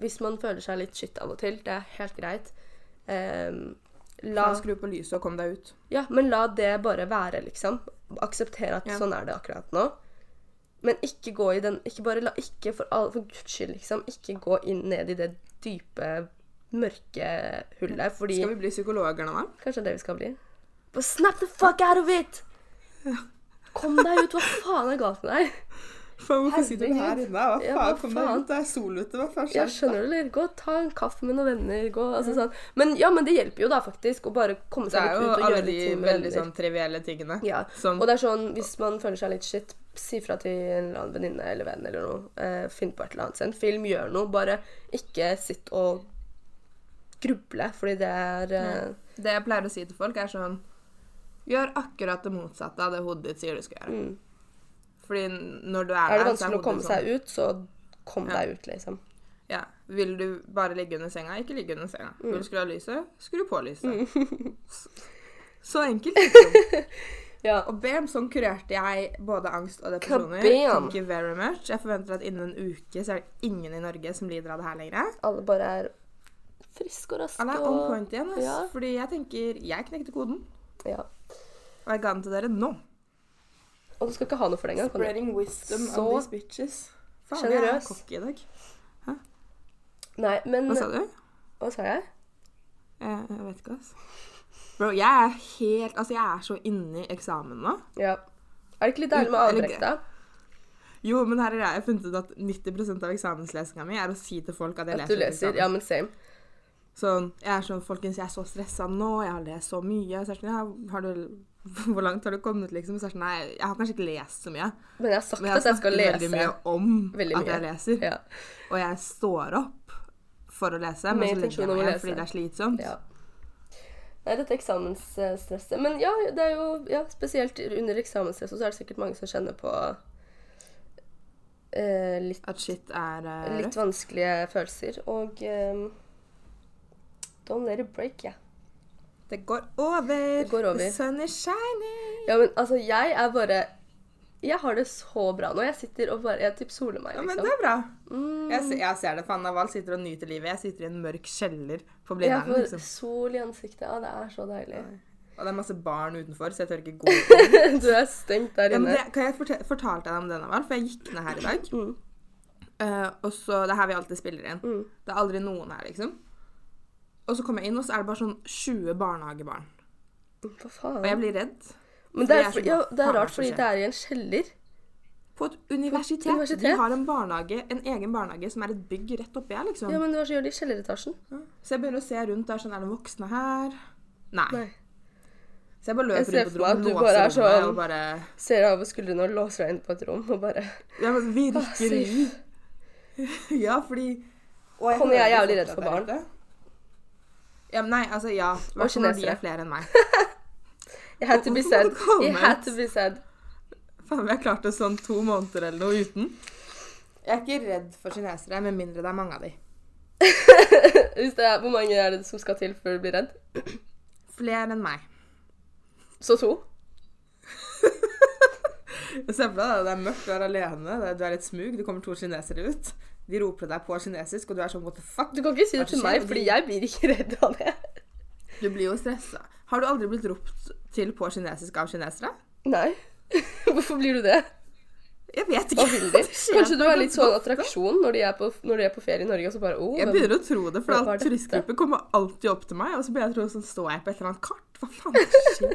hvis man føler seg litt shit av og til, det er helt greit. Ehm, la skru på lyset og kom deg ut. Ja, men la det bare være, liksom. Akseptere at Ja. sånn er det akkurat nå. Men ikke gå i den Ikke bare la Ikke for, all, for guds skyld, liksom. Ikke gå inn ned i det dype, mørke hullet, fordi Skal vi bli psykologer nå, da? Kanskje det det vi skal bli. But snap the fuck out of it! Kom deg ut! Hva faen er galt med deg? Faen, hvorfor sitter du her inne? Hva Ja, faen, hva kom deg ut, det er sol ute. Hva faen skjer? Jeg skjønner du, eller? Gå og ta en kaffe med noen venner. Gå, altså, sånn. Men ja, men det hjelper jo da faktisk å bare komme seg litt ut og alle gjøre er litt ting med veldig venner. sånn trivielle tingene. Ja. Som Og det er sånn, hvis man føler seg litt shit, si fra til en eller annen venninne eller venn eller noe. Eh, finn på et eller annet. Se en film, gjør noe. Bare ikke sitt og gruble, fordi det er eh, Det jeg pleier å si til folk, er sånn Gjør akkurat det motsatte av det hodet ditt sier du skal gjøre. mm. Fordi når du er, Er det der, vanskelig å komme sånn. seg ut, så kom Ja. deg ut, liksom. Ja. Vil du bare ligge under senga, ikke ligge under senga. Mm. Vil du skru av lyset, skru på lyset. Så- Så enkelt, liksom. Ja. Og bam, sånn kurerte jeg både angst og depresjoner. Thank you very much. Jeg forventer at innen en uke så er det ingen i Norge som lider av det her lenger. Alle bare er friske og raske Alle er on point igjen. ass. Ja. Fordi jeg tenker Jeg knekte koden, ja. og jeg ga den til dere nå. Og du skal ikke ha noe for det engang. kan du? Spreading wisdom Så on these bitches. Faen, jeg er cocky i dag. Nei, men Hva sa du? Hva sa jeg? Jeg, jeg vet ikke, ass. Bro, jeg er helt Altså, jeg er så inne i eksamen nå. Ja. Er det ikke litt deilig med avbrekk, da? Jo, men her har jeg funnet ut at 90% av eksamenslesinga mi er å si til folk at jeg At leser. Du leser? Ja, men same. Sånn, jeg er sånn, folkens, jeg er så stressa nå, jeg har lest så mye. Så det sånn, har du, hvor langt har du kommet, liksom? Så er sånn, nei, jeg har kanskje ikke lest så mye. Men jeg har sagt jeg jeg at jeg skal lese. veldig mye om Veldig at jeg leser. Ja. Og jeg står opp for å lese, men så intensjon jeg meg fordi det er slitsomt. ja. Nei, dette eksamensstresset Men ja, det er jo ja, spesielt under eksamensstress, så er det sikkert mange som kjenner på eh, litt, At shit er uh, litt vanskelige følelser. Og eh, don't let it break, yeah. Det går over. Det går over. The sun is shining. Ja, men altså, jeg er bare Jeg har det så bra nå. Jeg sitter og bare Jeg typ soler meg, Ja, men liksom. det er bra. Mm. Jeg, ser, jeg ser det. Fann Naval sitter og nyter livet. Jeg sitter i en mørk kjeller på Jeg får Liksom. sol i ansiktet. Ja, det er så deilig. Og det er masse barn utenfor, så jeg tør ikke gå ut. Du er stengt der Ja, inne. det, kan jeg fortelle, fortalte deg om denne Naval? For jeg gikk ned her i dag. Mm. Uh, og så, Det er her vi alltid spiller inn. Mm. Det er aldri noen her, liksom. Og så kommer jeg inn, og så er det bare sånn 20 barnehagebarn. Hva faen? Og jeg blir redd. Men det er, jeg er for, ja, det er er rart, fordi det er i en kjeller. På et universitet. På universitet? De har en barnehage, en egen barnehage som er et bygg rett oppi her, liksom. Ja, men hva gjør de i kjelleretasjen? Så jeg begynner å se rundt. Det er sånn, er det voksne her? Nei. Nei. Så jeg bare Jeg løper ser rundt på et rom, du låser bare er sånn- og bare Ser over skuldrene og låser deg inn på et rom og bare Ja, men virkelig. ja, fordi og Conny er hører jævlig redd for for det er barn. Ja, nei, altså ja. Og når de kinesere. er flere enn meg. jeg had to be sad. meg had to be sad. Faen, vi har klart det sånn to måneder eller noe uten. Jeg er ikke redd for kinesere, med mindre det er mange av de. Er, hvor mange er det som skal til før du blir redd? Flere enn meg. Så to? Se for deg, det er mørkt, du er alene, du er litt smug, det kommer to kinesere ut. De roper deg på kinesisk, og du er sånn what the fuck? Du kan ikke si det til meg, fordi jeg blir ikke redd av det. Du blir jo stressa. Har du aldri blitt ropt til på kinesisk av kinesere? Nei. Hvorfor blir du det? Jeg vet ikke. Kanskje du er litt sånn attraksjon når de er på, når de er på ferie i Norge, og så bare oh, Jeg begynner å tro det, for turistgrupper kommer alltid opp til meg, og så blir jeg tro sånn, står jeg på et eller annet kart. Hva faen er skjer?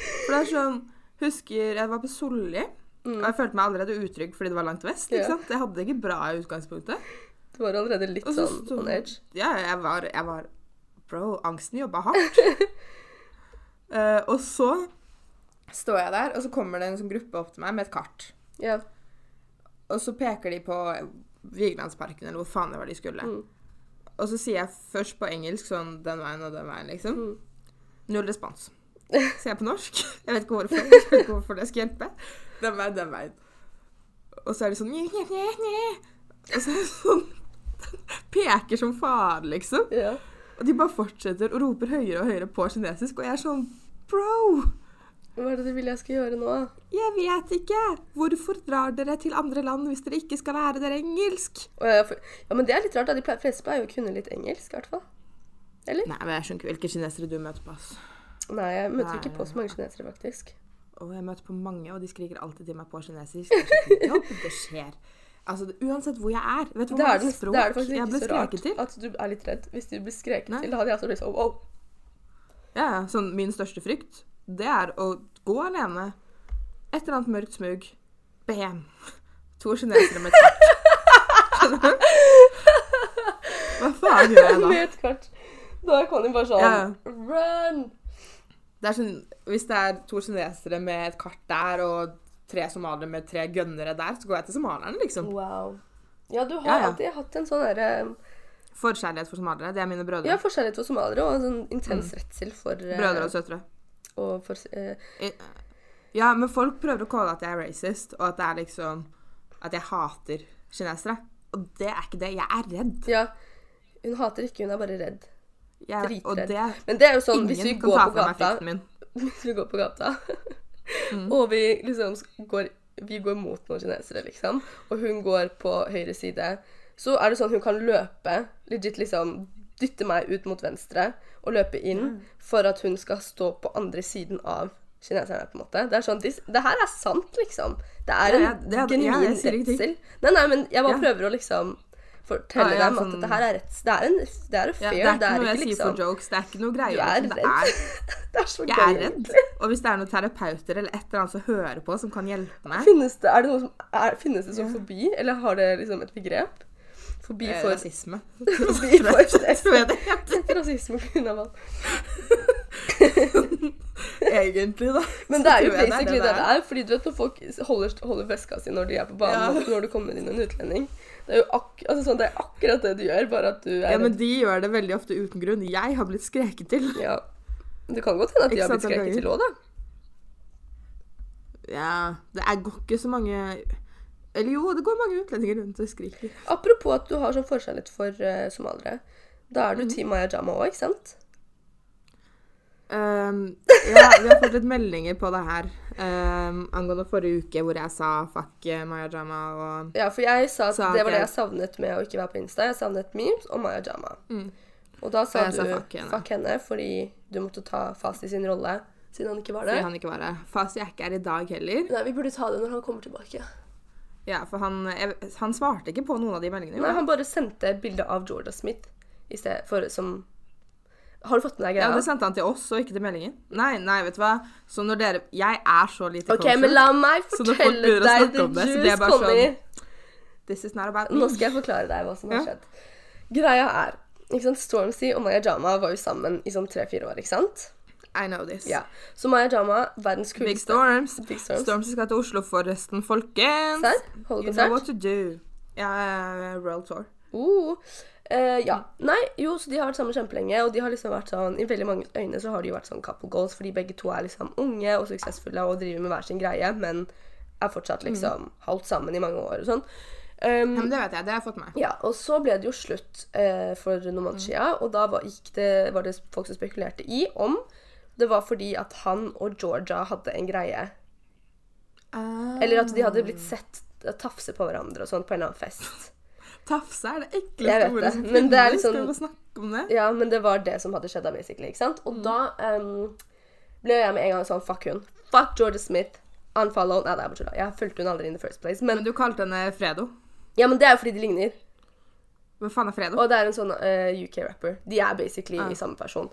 For det er sånn Husker jeg var på Solli, og jeg følte meg allerede utrygg fordi det var langt vest. Mm. Ikke sant? Jeg hadde det ikke bra i utgangspunktet. Du var allerede litt så sånn on edge. Ja, jeg var, jeg var Bro, angsten jobba hardt. uh, og så står jeg der, og så kommer det en sånn gruppe opp til meg med et kart. Ja. Og så peker de på Vigelandsparken, eller hvor faen det var de skulle. Mm. Og så sier jeg først på engelsk sånn den veien og den veien, liksom. Mm. Null respons. Sier jeg på norsk. Jeg vet ikke hvorfor. Jeg vet ikke hvorfor det skal hjelpe. Det er meg, det er meg. Og så er de sånn nye, nye, nye. Og så er det sånn Peker som faen, liksom. ja. Og de bare fortsetter og roper høyere og høyere på kinesisk, og jeg er sånn Bro! Hva er det du vil jeg skal gjøre nå? Jeg vet ikke! Hvorfor drar dere til andre land hvis dere ikke skal lære dere engelsk? Ja, men det er litt rart. da. De fleste pleier jo å kunne litt engelsk, i hvert fall. Eller? Nei, men jeg skjønner ikke hvilke kinesere du møter på, ass. Nei, jeg møter Nei. ikke på så mange kinesere, faktisk. Og jeg møter på mange, og de skriker alltid til meg på kinesisk. Jobb, det skjer. Altså, uansett hvor jeg er. Vet du hvor mange språk det er det faktisk jeg ble skreket til? at du er litt redd. Hvis du blir skreket Nei. til, da hadde jeg også blitt sånn wow. Ja, ja, sånn min største frykt, det er å gå alene. Et eller annet mørkt smug. Bam! To kinesere med kart. Skjønner du? Hva faen gjør jeg da? Med et kart. Da er Conny bare sånn Ja. Run! Det er sånn, hvis det er to kinesere med et kart der, og tre somaliere med tre gønnere der, så går jeg til somalierne, liksom. Wow. Ja, du har Ja, ja. alltid hatt en sånn derre Forkjærlighet for somaliere. Det er mine brødre. Ja, forskjellighet for somaliere og en sånn intens redsel for uh, Brødre og søtre. og for, uh, I- Ja, men folk prøver å kalle at jeg er racist, og at det er liksom At jeg hater kinesere. Og det er ikke det. Jeg er redd. Ja. Hun hater ikke, hun er bare redd. Jeg, Dritredd. det Men det er jo sånn, hvis vi går på gata. Hvis vi går på gata, Mm. og vi liksom går Vi går mot noen kinesere, liksom, og hun går på høyre side, så er det sånn hun kan løpe, legit liksom dytte meg ut mot venstre og løpe inn for at hun skal stå på andre siden av kineserne, på en måte. Det er sånn, det her er sant, liksom. Det er en ja, det genuin redsel. Nei, nei, men jeg bare Ja. prøver å liksom fortelle Ja, ja, dem at sånn- dette her er rett Det er en det er Ja, a det er ikke det noe jeg sier liksom for jokes. Det er ikke noe Du greier. er redd. Det er, Det er så jeg gøy. er redd. Og hvis det er noen terapeuter eller et eller annet som hører på, som kan hjelpe meg Finnes det, det som er, finnes det som fobi, eller har det liksom et begrep? Fobi eh, for Rasisme. Forbi for. Ikke rasisme pga. alt. Egentlig, da. Men det er jo basically det det det er. Fordi du vet når folk holder, holder veska si når de er på banen, Ja. når det kommer inn en utlending Det er jo ak altså sånn, det er akkurat det du gjør, bare at du er Ja, men de gjør det veldig ofte uten grunn. Jeg har blitt skreket til. Ja. Det kan godt hende at de har blitt skreket til òg, da. Ja, det er, går ikke så mange Eller jo, det går mange utlendinger rundt og skriker. Apropos at du har sånn forskjellighet for uh, somaliere. Da er du Team Maya Jama òg, ikke sant? Um, ja, vi har fått litt meldinger på det her um, angående forrige uke hvor jeg sa fuck eh, Maya Jama og Ja, for jeg sa at Sa det var det jeg- savnet med å ikke være på Insta. Jeg savnet memes og Maya Jama. Mm. Og da sa Og du sa fuck fuck henne. henne. fordi du måtte ta fast i sin rolle siden han ikke var fordi Siden han ikke var det. Fast jeg ikke er i dag heller. Nei, vi burde ta det når han kommer tilbake. Ja, for han, jeg, han svarte ikke på noen av de meldingene. Nei, han bare sendte bilde av Jorda Smith i sted for som Har du fått med deg Ja, det sendte han til oss, og ikke til meldingen. Nei, nei, vet du hva. Så når dere Jeg er så lite OK, men la meg fortelle deg the det, juice, jeg bare sånn This is not about me. Nå skal jeg forklare deg hva som har Ja. skjedd. Greia er ikke sant, Stormzy og Maya Jama var jo sammen i sånn tre-fire år, ikke sant? I know this. Ja. Så Maya Jama, verdens kuleste Big Storms. Big Storms. Storms skal til Oslo forresten, folkens. Serr? Holde You know what to do. Ja, world Tour. Uh. Eh, ja. Nei, jo, så de har vært sammen kjempelenge, og de har liksom vært sånn I veldig mange øyne så har de jo vært sånn couple goals, fordi begge to er liksom unge og suksessfulle og driver med hver sin greie, men er fortsatt liksom holdt sammen i mange år og sånn. Um, Ja, men det vet jeg. Det har jeg fått med. Ja, og så ble det jo slutt uh, for noen måneder siden, og da var, det, var det folk som spekulerte i om det var fordi at han og Georgia hadde en greie. Eller at de hadde blitt sett tafse på hverandre og sånn på en eller annen fest. Tafse er det ekleste ordet det, som men det er liksom- Skal vi snakke om det? Ja, men det var det som hadde skjedd da, basically. ikke sant? Og da um, ble jeg med en gang sånn fuck hun. Fuck Georgia Smith. Unfollow. Nei, det er bare tulla. Jeg fulgte hun aldri in the first place. Men, Men du kalte henne Fredo. ja, men det er jo fordi de ligner. Hvem faen er Fredo? Og det er en sånn uh, UK-rapper. De er basically Ah. i samme person.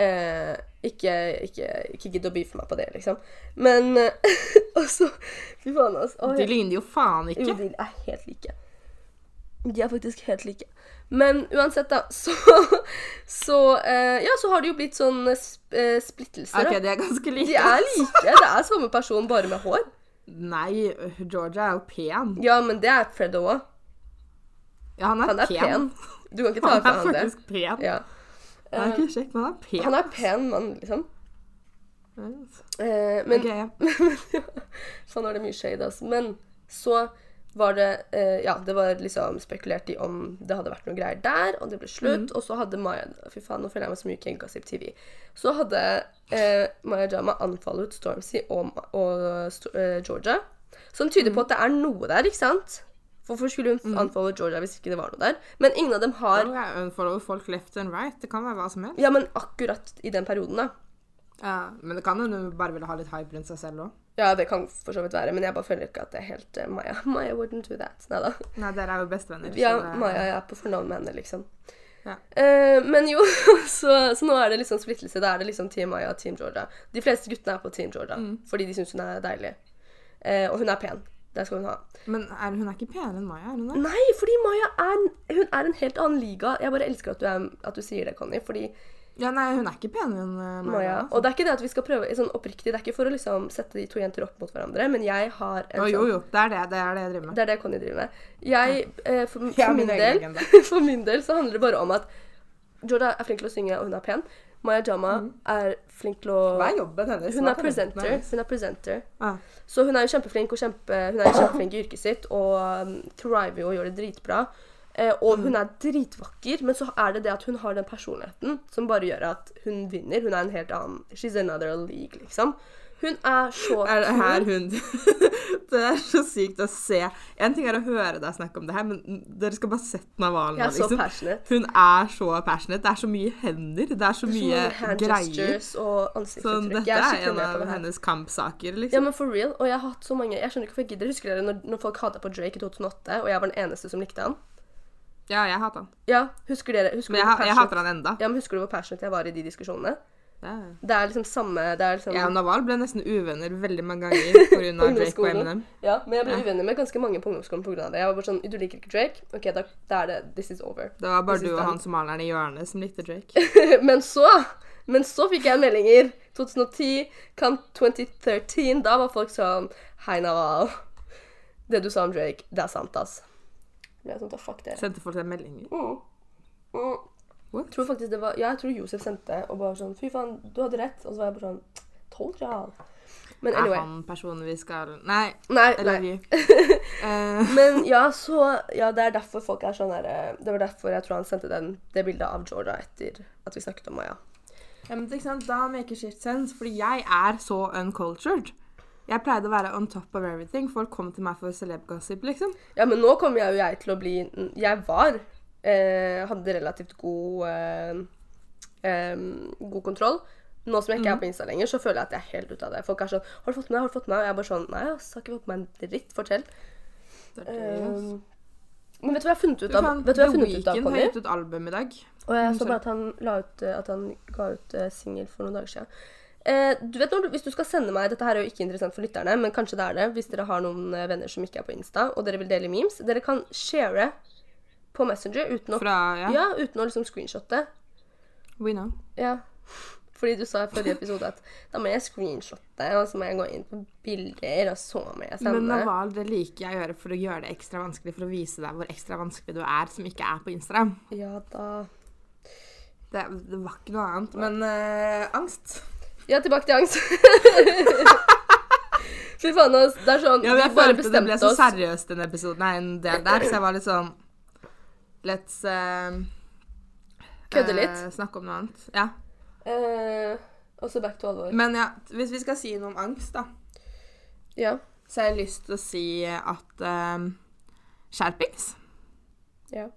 Uh, ikke, ikke, ikke gidd å beefe meg på det, liksom. Men uh, Og så Fy faen, altså. Oh, De ligner jo faen ikke. Jo, de er helt like. De er faktisk helt like. Men uansett, da, så Så eh, Ja, så har det jo blitt sånn sp eh, splittelser, Ok, da. de er ganske like. De er like. Det er samme person, bare med hår. Nei, Georgia er jo pen. Ja, men det er Fred òg. Ja, han er, Han er pen. Du kan ikke ta Han fra det. han er faktisk pen. Ja. Han er ikke kjekk, men han er pen. Han er pen mann, liksom. Eh, men okay. ja. Sånn er det mye shade, altså. Men så var det eh, Ja, det var liksom spekulert i om det hadde vært noe greier der, og det ble slutt. Og så hadde Maya Fy faen, nå føler jeg meg så mye King Gossip TV. Så hadde eh, Maya Jama unfollowed Stormzy og, og eh, Georgia. Som tyder på at det er noe der, ikke sant? Hvorfor skulle hun unfollow Georgia hvis ikke det var noe der? Men ingen av dem har unfollow folk left and right. Det kan være hva som helst. Ja, men akkurat i den perioden, da. Ja, men det kan hende hun bare ville ha litt hype rundt seg selv òg. Ja, det kan for så vidt være, men jeg bare føler ikke at det er helt uh, Maya. Maya wouldn't do that. Neida. Nei, dere er jo bestevenner. Ja, det- Maya er på fornavn med henne, liksom. Ja. Uh, men jo, så, så nå er det liksom splittelse. Da er det liksom Team Maya og Team Georgia. De fleste guttene er på Team Georgia Mm. fordi de syns hun er deilig. Uh, og hun er pen. Det skal hun ha. Men er, hun er ikke penere enn Maya, er hun det? Nei, fordi Maya er, hun er en helt annen liga. Jeg bare elsker at du, er, at du sier det, Conny. Fordi Ja, nei, hun er ikke penere enn uh, Maja. Og det er ikke det at vi skal prøve sånn oppriktig, det er ikke for å liksom sette de to jenter opp mot hverandre, men jeg har en sånn jo, jo. Det er det, det er det jeg driver med. Det er det Conny driver med. Jeg, eh, for, for, har min del, for min del så handler det bare om at Jorda er flink til å synge, og hun er pen. Maya Jama er flink til å Mm. Hva er jobben hennes? Hun er presenter. Hun er presenter. Ah. Så hun er jo kjempeflink og kjempe, hun er kjempeflink i yrket sitt og um, thriver jo og gjør det dritbra. Eh, og Mm. hun er dritvakker, men så er det det at hun har den personligheten som bare gjør at hun vinner. Hun er en helt annen She's another league, liksom. Hun er så Er det her hun Det er så sykt å se. En ting er å høre deg snakke om det her, men dere skal bare sette den av er liksom. Hun er så passionate. Det er så mye hender. Det er så Så mye hand greier. og Så dette er er en av hennes kampsaker, Ja, liksom. men for real. Og jeg har hatt så mange Jeg skjønner ikke hvorfor jeg gidder. Husker dere når, når folk hata på Drake i 2008, og jeg var den eneste som likte han? Ja, jeg hater han. Ja, husker dere husker Men jeg, ha- jeg hater han enda. Ja, men Husker du hvor passionate jeg var i de diskusjonene? Ja. Det er liksom samme det er liksom, Jeg og Naval ble nesten uvenner veldig mange ganger pga. Drake og. Eminem. Ja, men jeg ble Ja. uvenner med ganske mange på ungdomsskolen pga. det. Jeg var bare sånn Du liker ikke Drake? OK, da, da er det This is over. Det var bare This du og han han somalieren i hjørnet som likte Drake. men så Men så fikk jeg meldinger. 2010, kom 2013. Da var folk sånn Hei, Naval. Det du sa om Drake, det er sant, ass. Jeg er sånn, «Da fuck dere. Sendte folk deg meldinger? Mm. Mm. What? Jeg tror faktisk det var Ja, jeg tror Josef sendte og bare sånn Fy faen, du hadde rett. Og så var jeg bare sånn Told y'all. Men Er han personen vi skal Nei. Nei, Eller nei. vi. Eh, Men ja, så Ja, det er derfor folk er sånn her eh, Det var derfor jeg tror han sendte den, det bildet av Georgia etter at vi snakket om Maya. Ja, men ikke sant, Da maker shit sense, fordi jeg er så uncultured. Jeg pleide å være on top of everything. Folk kom til meg for celeb-gossip, liksom. Ja, men nå kommer jeg jo jeg til å bli Jeg var eh, Hadde relativt god eh, eh, God kontroll. Nå som jeg ikke er på Insta lenger, så føler jeg at jeg er helt ute av det. Folk er sånn 'Har du fått med deg?' Har du fått med deg? Og jeg er bare sånn Nei, ass, har ikke fått med meg en dritt. Fortell. Det er. Um, men vet du hva jeg har funnet ut av? Vet du hva jeg har funnet ut av, Weeknd har gitt ut album i dag. Og jeg Mm, så bare at han, la ut, eh, at han ga ut uh, singel for noen dager siden. Eh, du vet når du, Hvis du skal sende meg Dette her er jo ikke interessant for lytterne, men kanskje det er det hvis dere har noen eh, venner som ikke er på Insta, og dere vil dele memes. Dere kan share på Messenger uten å, Fra Ja, ja, uten å liksom screenshotte. we know. Ja. Fordi du sa i forrige episode at da må jeg screenshotte, og så må jeg gå inn på bilder, og så må jeg sende. Men. Naval, det liker jeg å gjøre for å gjøre det ekstra vanskelig, for å vise deg hvor ekstra vanskelig du er som ikke er på Instagram. Ja da Det, det var ikke noe annet. Men eh, angst. Ja, tilbake til angst. Fy faen, ass. Det er sånn Ja, Vi bare følte det ble så seriøst den episoden, nei, en del der, så jeg var litt sånn Let's uh, Kødde litt. Uh, snakke om noe annet. Ja. Uh, og så back to alvor. Men ja, hvis vi skal si noe om angst, da, Ja. så har jeg lyst til å si at um, skjerpings. ja.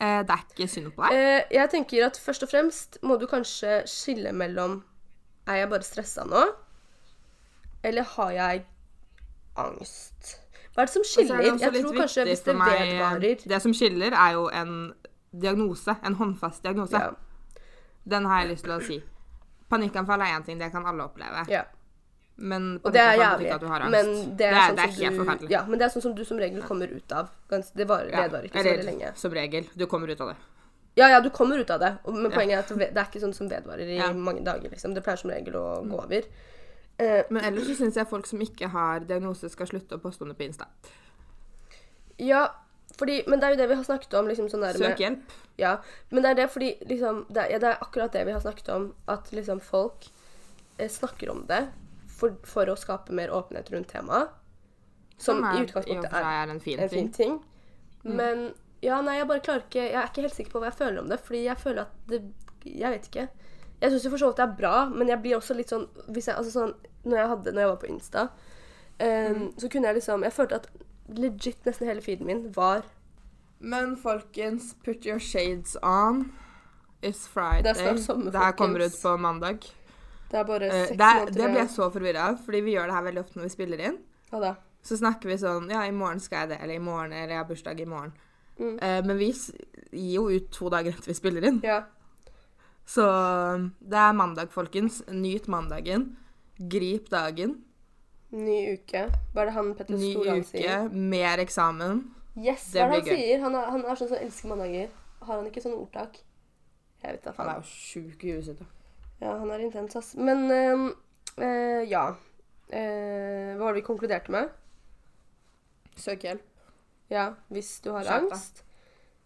Eh, det er ikke synd på deg. Eh, jeg tenker at først og fremst må du kanskje skille mellom Er jeg bare stressa nå? Eller har jeg angst? Hva er det som er skiller? det Jeg tror kanskje hvis det meg, vedvarer Det som skiller, er jo en diagnose. En håndfast diagnose. ja, Den har jeg lyst til å si. Panikkanfall er én ting, det kan alle oppleve. ja. Men Og det er jævlig. Men det er, det er, sånn det er som helt du, forferdelig. Ja, men det er sånn som du som regel kommer ut av. Gans, det varer, Ja, vedvarer ikke så veldig lenge. som regel. Du kommer ut av det. Ja, ja, du kommer ut av det. Men poenget er at det er ikke sånn som vedvarer i mange dager. liksom. Det pleier som regel å gå over. Uh, Men ellers så syns jeg folk som ikke har diagnose, skal slutte å poste om det på Insta. ja, fordi, men det er jo det vi har snakket om. liksom sånn der med- hjelp. Ja, men det er det fordi liksom, det, er, ja, det er akkurat det vi har snakket om. At liksom folk eh, snakker om det for, for å skape mer åpenhet rundt temaet. Som i i utgangspunktet er er en fin en ting. fin ting. Men ja, nei, jeg bare klarer ikke Jeg er ikke helt sikker på hva jeg føler om det. Fordi jeg føler at det Jeg vet ikke. Jeg syns for så vidt det er bra, men jeg blir også litt sånn hvis jeg, altså sånn, når, jeg hadde, når jeg var på Insta, eh, så kunne jeg liksom Jeg følte at legit nesten hele feeden min var Men folkens, put your shades on. It's Friday. Det er snart sommer, Det her kommer ut på mandag. Det er bare Eh, seks det, er- måneder det blir jeg så forvirra av, fordi vi gjør det her veldig ofte når vi spiller inn. Hva da? Så snakker vi sånn Ja, i morgen skal jeg det, eller i morgen, eller jeg har bursdag i morgen. Mm. Uh, men vi gir jo ut to dager etter vi spiller inn. Ja. Så um, det er mandag, folkens. Nyt mandagen. Grip dagen. Ny uke. Hva er det han Petter Ny uke, mer eksamen. Yes, Det hva er det han gøy. sier? Han er, han er sånn som elsker mandager. Har han ikke sånn ordtak? Jeg vet da Han er jo sjuk i huset. da. Ja, han er intens, ass. Men ehm, eh, ja. Eh, hva var det vi konkluderte med? Søk hjelp. Ja, hvis du har Skjerp angst.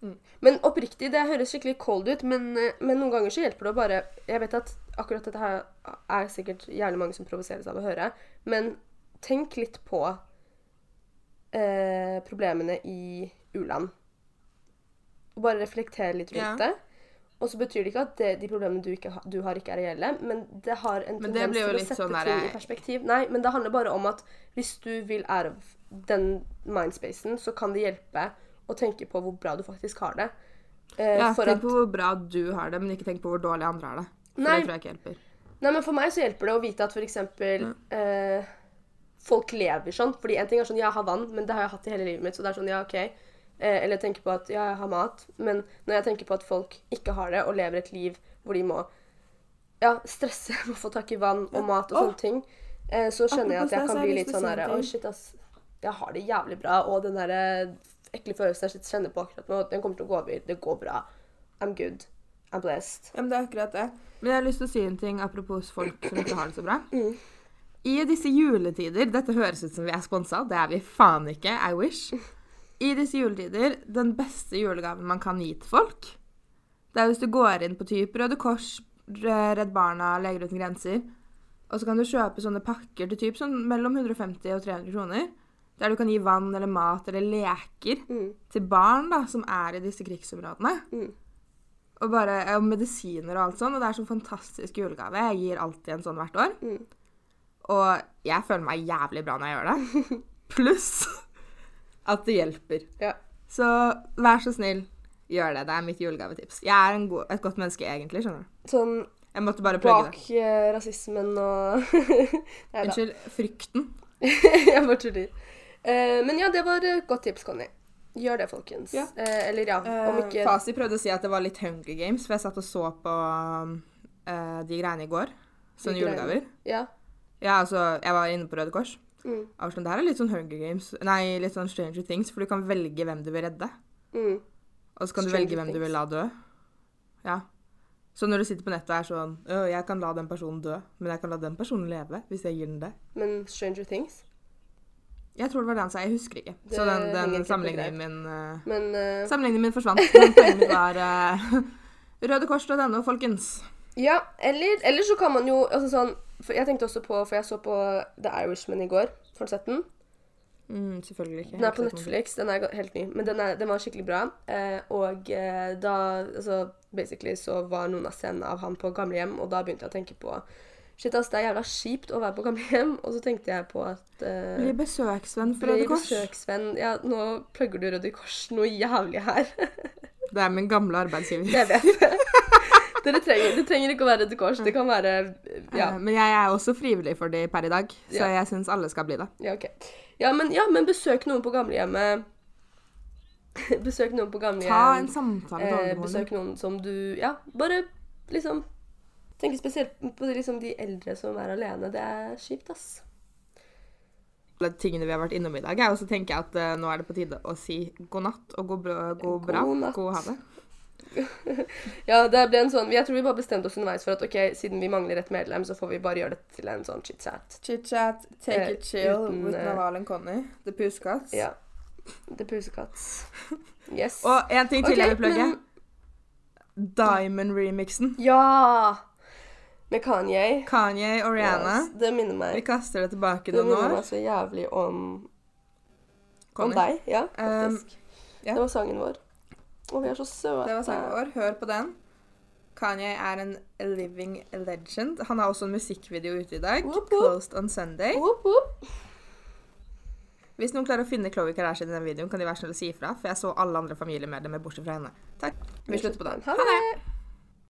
Mm. Men oppriktig, det høres skikkelig cold ut, men, eh, men noen ganger så hjelper det å bare Jeg vet at akkurat dette her er sikkert jævlig mange som provoseres av å høre, men tenk litt på eh, problemene i u-land. Og bare reflektere litt rundt Ja. det. Og så betyr det ikke at det, de problemene du, ha, du har, ikke er reelle, men det har en tendens til å sette sånn ting i perspektiv. Nei, men det handler bare om at hvis du vil ære den mindspacen, så kan det hjelpe å tenke på hvor bra du faktisk har det. Eh, Ja, tenk at, på hvor bra du har det, men ikke tenk på hvor dårlig andre har det. For Nei. det tror jeg ikke hjelper. nei, men for meg så hjelper det å vite at for eksempel eh, folk lever sånn. Fordi en ting er sånn, ja, jeg har vann, men det har jeg hatt i hele livet mitt, så det er sånn, ja, ok. Eh, eller tenker på at ja, jeg har mat, men når jeg tenker på at folk ikke har det, og lever et liv hvor de må ja, stresse med å få tak i vann og mat og sånne ting, eh, så skjønner jeg at jeg kan bli litt sånn herre Å, oh, shit, ass. Jeg har det jævlig bra, og den derre ekle følelsen jeg kjenner på akkurat nå, den kommer til å gå over. Det går bra. I'm good. I'm blessed. Ja, men det er akkurat det. Men jeg har lyst til å si en ting apropos folk som ikke har det så bra. Mm. I disse juletider Dette høres ut som vi er sponsa, det er vi faen ikke. I wish. I disse juletider, den beste julegaven man kan gi til folk, det er hvis du går inn på type Røde Kors, Redd Barna, Leger uten grenser, og så kan du kjøpe sånne pakker til typ sånn mellom 150 og 300 kroner, der du kan gi vann eller mat eller leker Mm. til barn da, som er i disse krigsområdene. Mm. Og bare og medisiner og alt sånn. Og det er sånn fantastisk julegave. Jeg gir alltid en sånn hvert år. Mm. Og jeg føler meg jævlig bra når jeg gjør det. Pluss at det hjelper. Ja. Så vær så snill, gjør det. Det er mitt julegavetips. Jeg er en god, et godt menneske egentlig, skjønner du. Sånn Jeg måtte bare bak det. eh, rasismen og Nei. Unnskyld. Frykten. jeg bare tuller. Uh, men ja, det var et godt tips, Conny. Gjør det, folkens. Ja. Uh, eller ja, om ikke uh, Fasi prøvde å si at det var litt Hunger Games, for jeg satt og så på de greiene i går. Sånne julegaver. Ja. Ja, altså, jeg var inne på Røde Kors. Mm. Sånn, det her er litt sånn Hunger Games Nei, litt sånn Stranger Things, for du kan velge hvem du vil redde. Mm. Og så kan du velge hvem du vil la dø. Ja. Så når du sitter på nettet og er sånn «Å, jeg kan la den personen dø, men jeg kan la den personen leve hvis jeg gir den det. Men Stranger Things Jeg tror det var det han sa, jeg husker ikke. Det så den, den sammenligningen min uh, Men uh... Sammenligningen min forsvant. Men poenget mitt var uh, rødekors.no, folkens. Ja, eller, eller så kan man jo altså sånn, for Jeg tenkte også på For jeg så på The Irishman i går. Har du sett den? Mm, selvfølgelig ikke. Den er på. Netflix. Den er helt ny. Men den, er, den var skikkelig bra. Eh, og eh, da altså, Basically så var noen av scenene av han på gamlehjem, og da begynte jeg å tenke på Shit, ass, det er jævla kjipt å være på gamlehjem. Og så tenkte jeg på at eh, Bli besøksvenn for Røde Kors. besøksvenn Ja, nå plugger du Røde Kors noe jævlig her. Det er min gamle arbeidsgiver. jeg vet. Dere trenger, det trenger ikke å være Røde Kors. Det kan være Ja. Eh, Men jeg er også frivillig for det per i dag, så Ja. jeg syns alle skal bli det. Ja, okay. Ja, men, ja, men besøk noen på gamlehjemmet. besøk noen på gamlehjem. Ta en samtale med eh, besøk noen som du Ja, bare liksom Tenke spesielt på liksom de eldre som er alene. Det er kjipt, ass. alle tingene vi har vært innom i dag. Og så tenker jeg at uh, nå er det på tide å si god natt og god, bra, god bra. God natt. God ha det. Ja, det ble en sånn Jeg tror vi bare bestemte oss underveis for at ok, siden vi mangler et medlem, så får vi bare gjøre det til en sånn chit-chat. Chit-chat, take Eh, it chill uten, with eh, Naval and Conny. The Pusecats. Ja. The Pusecats. Yes. Og en ting til okay, jeg vil plugge. men- Diamond-remixen. Ja! Med Kanye. Kanye og Rihanna. Yes, det minner meg. Vi kaster det tilbake Det noen minner meg så jævlig om Om deg. Ja, Um, yeah. Det var sangen vår. Og vi er så søte. Det var sangen vår. Hør på den. Kanye er en living legend. Han har også en musikkvideo ute i dag. Whoop, whoop. Closed on Sunday. Whoop. Hvis noen klarer å finne Chloé Kardashian i den videoen, kan de være snill å si ifra, for jeg så alle andre familiemedlemmer bortsett fra henne. Takk. Vi slutter på den. Ha det!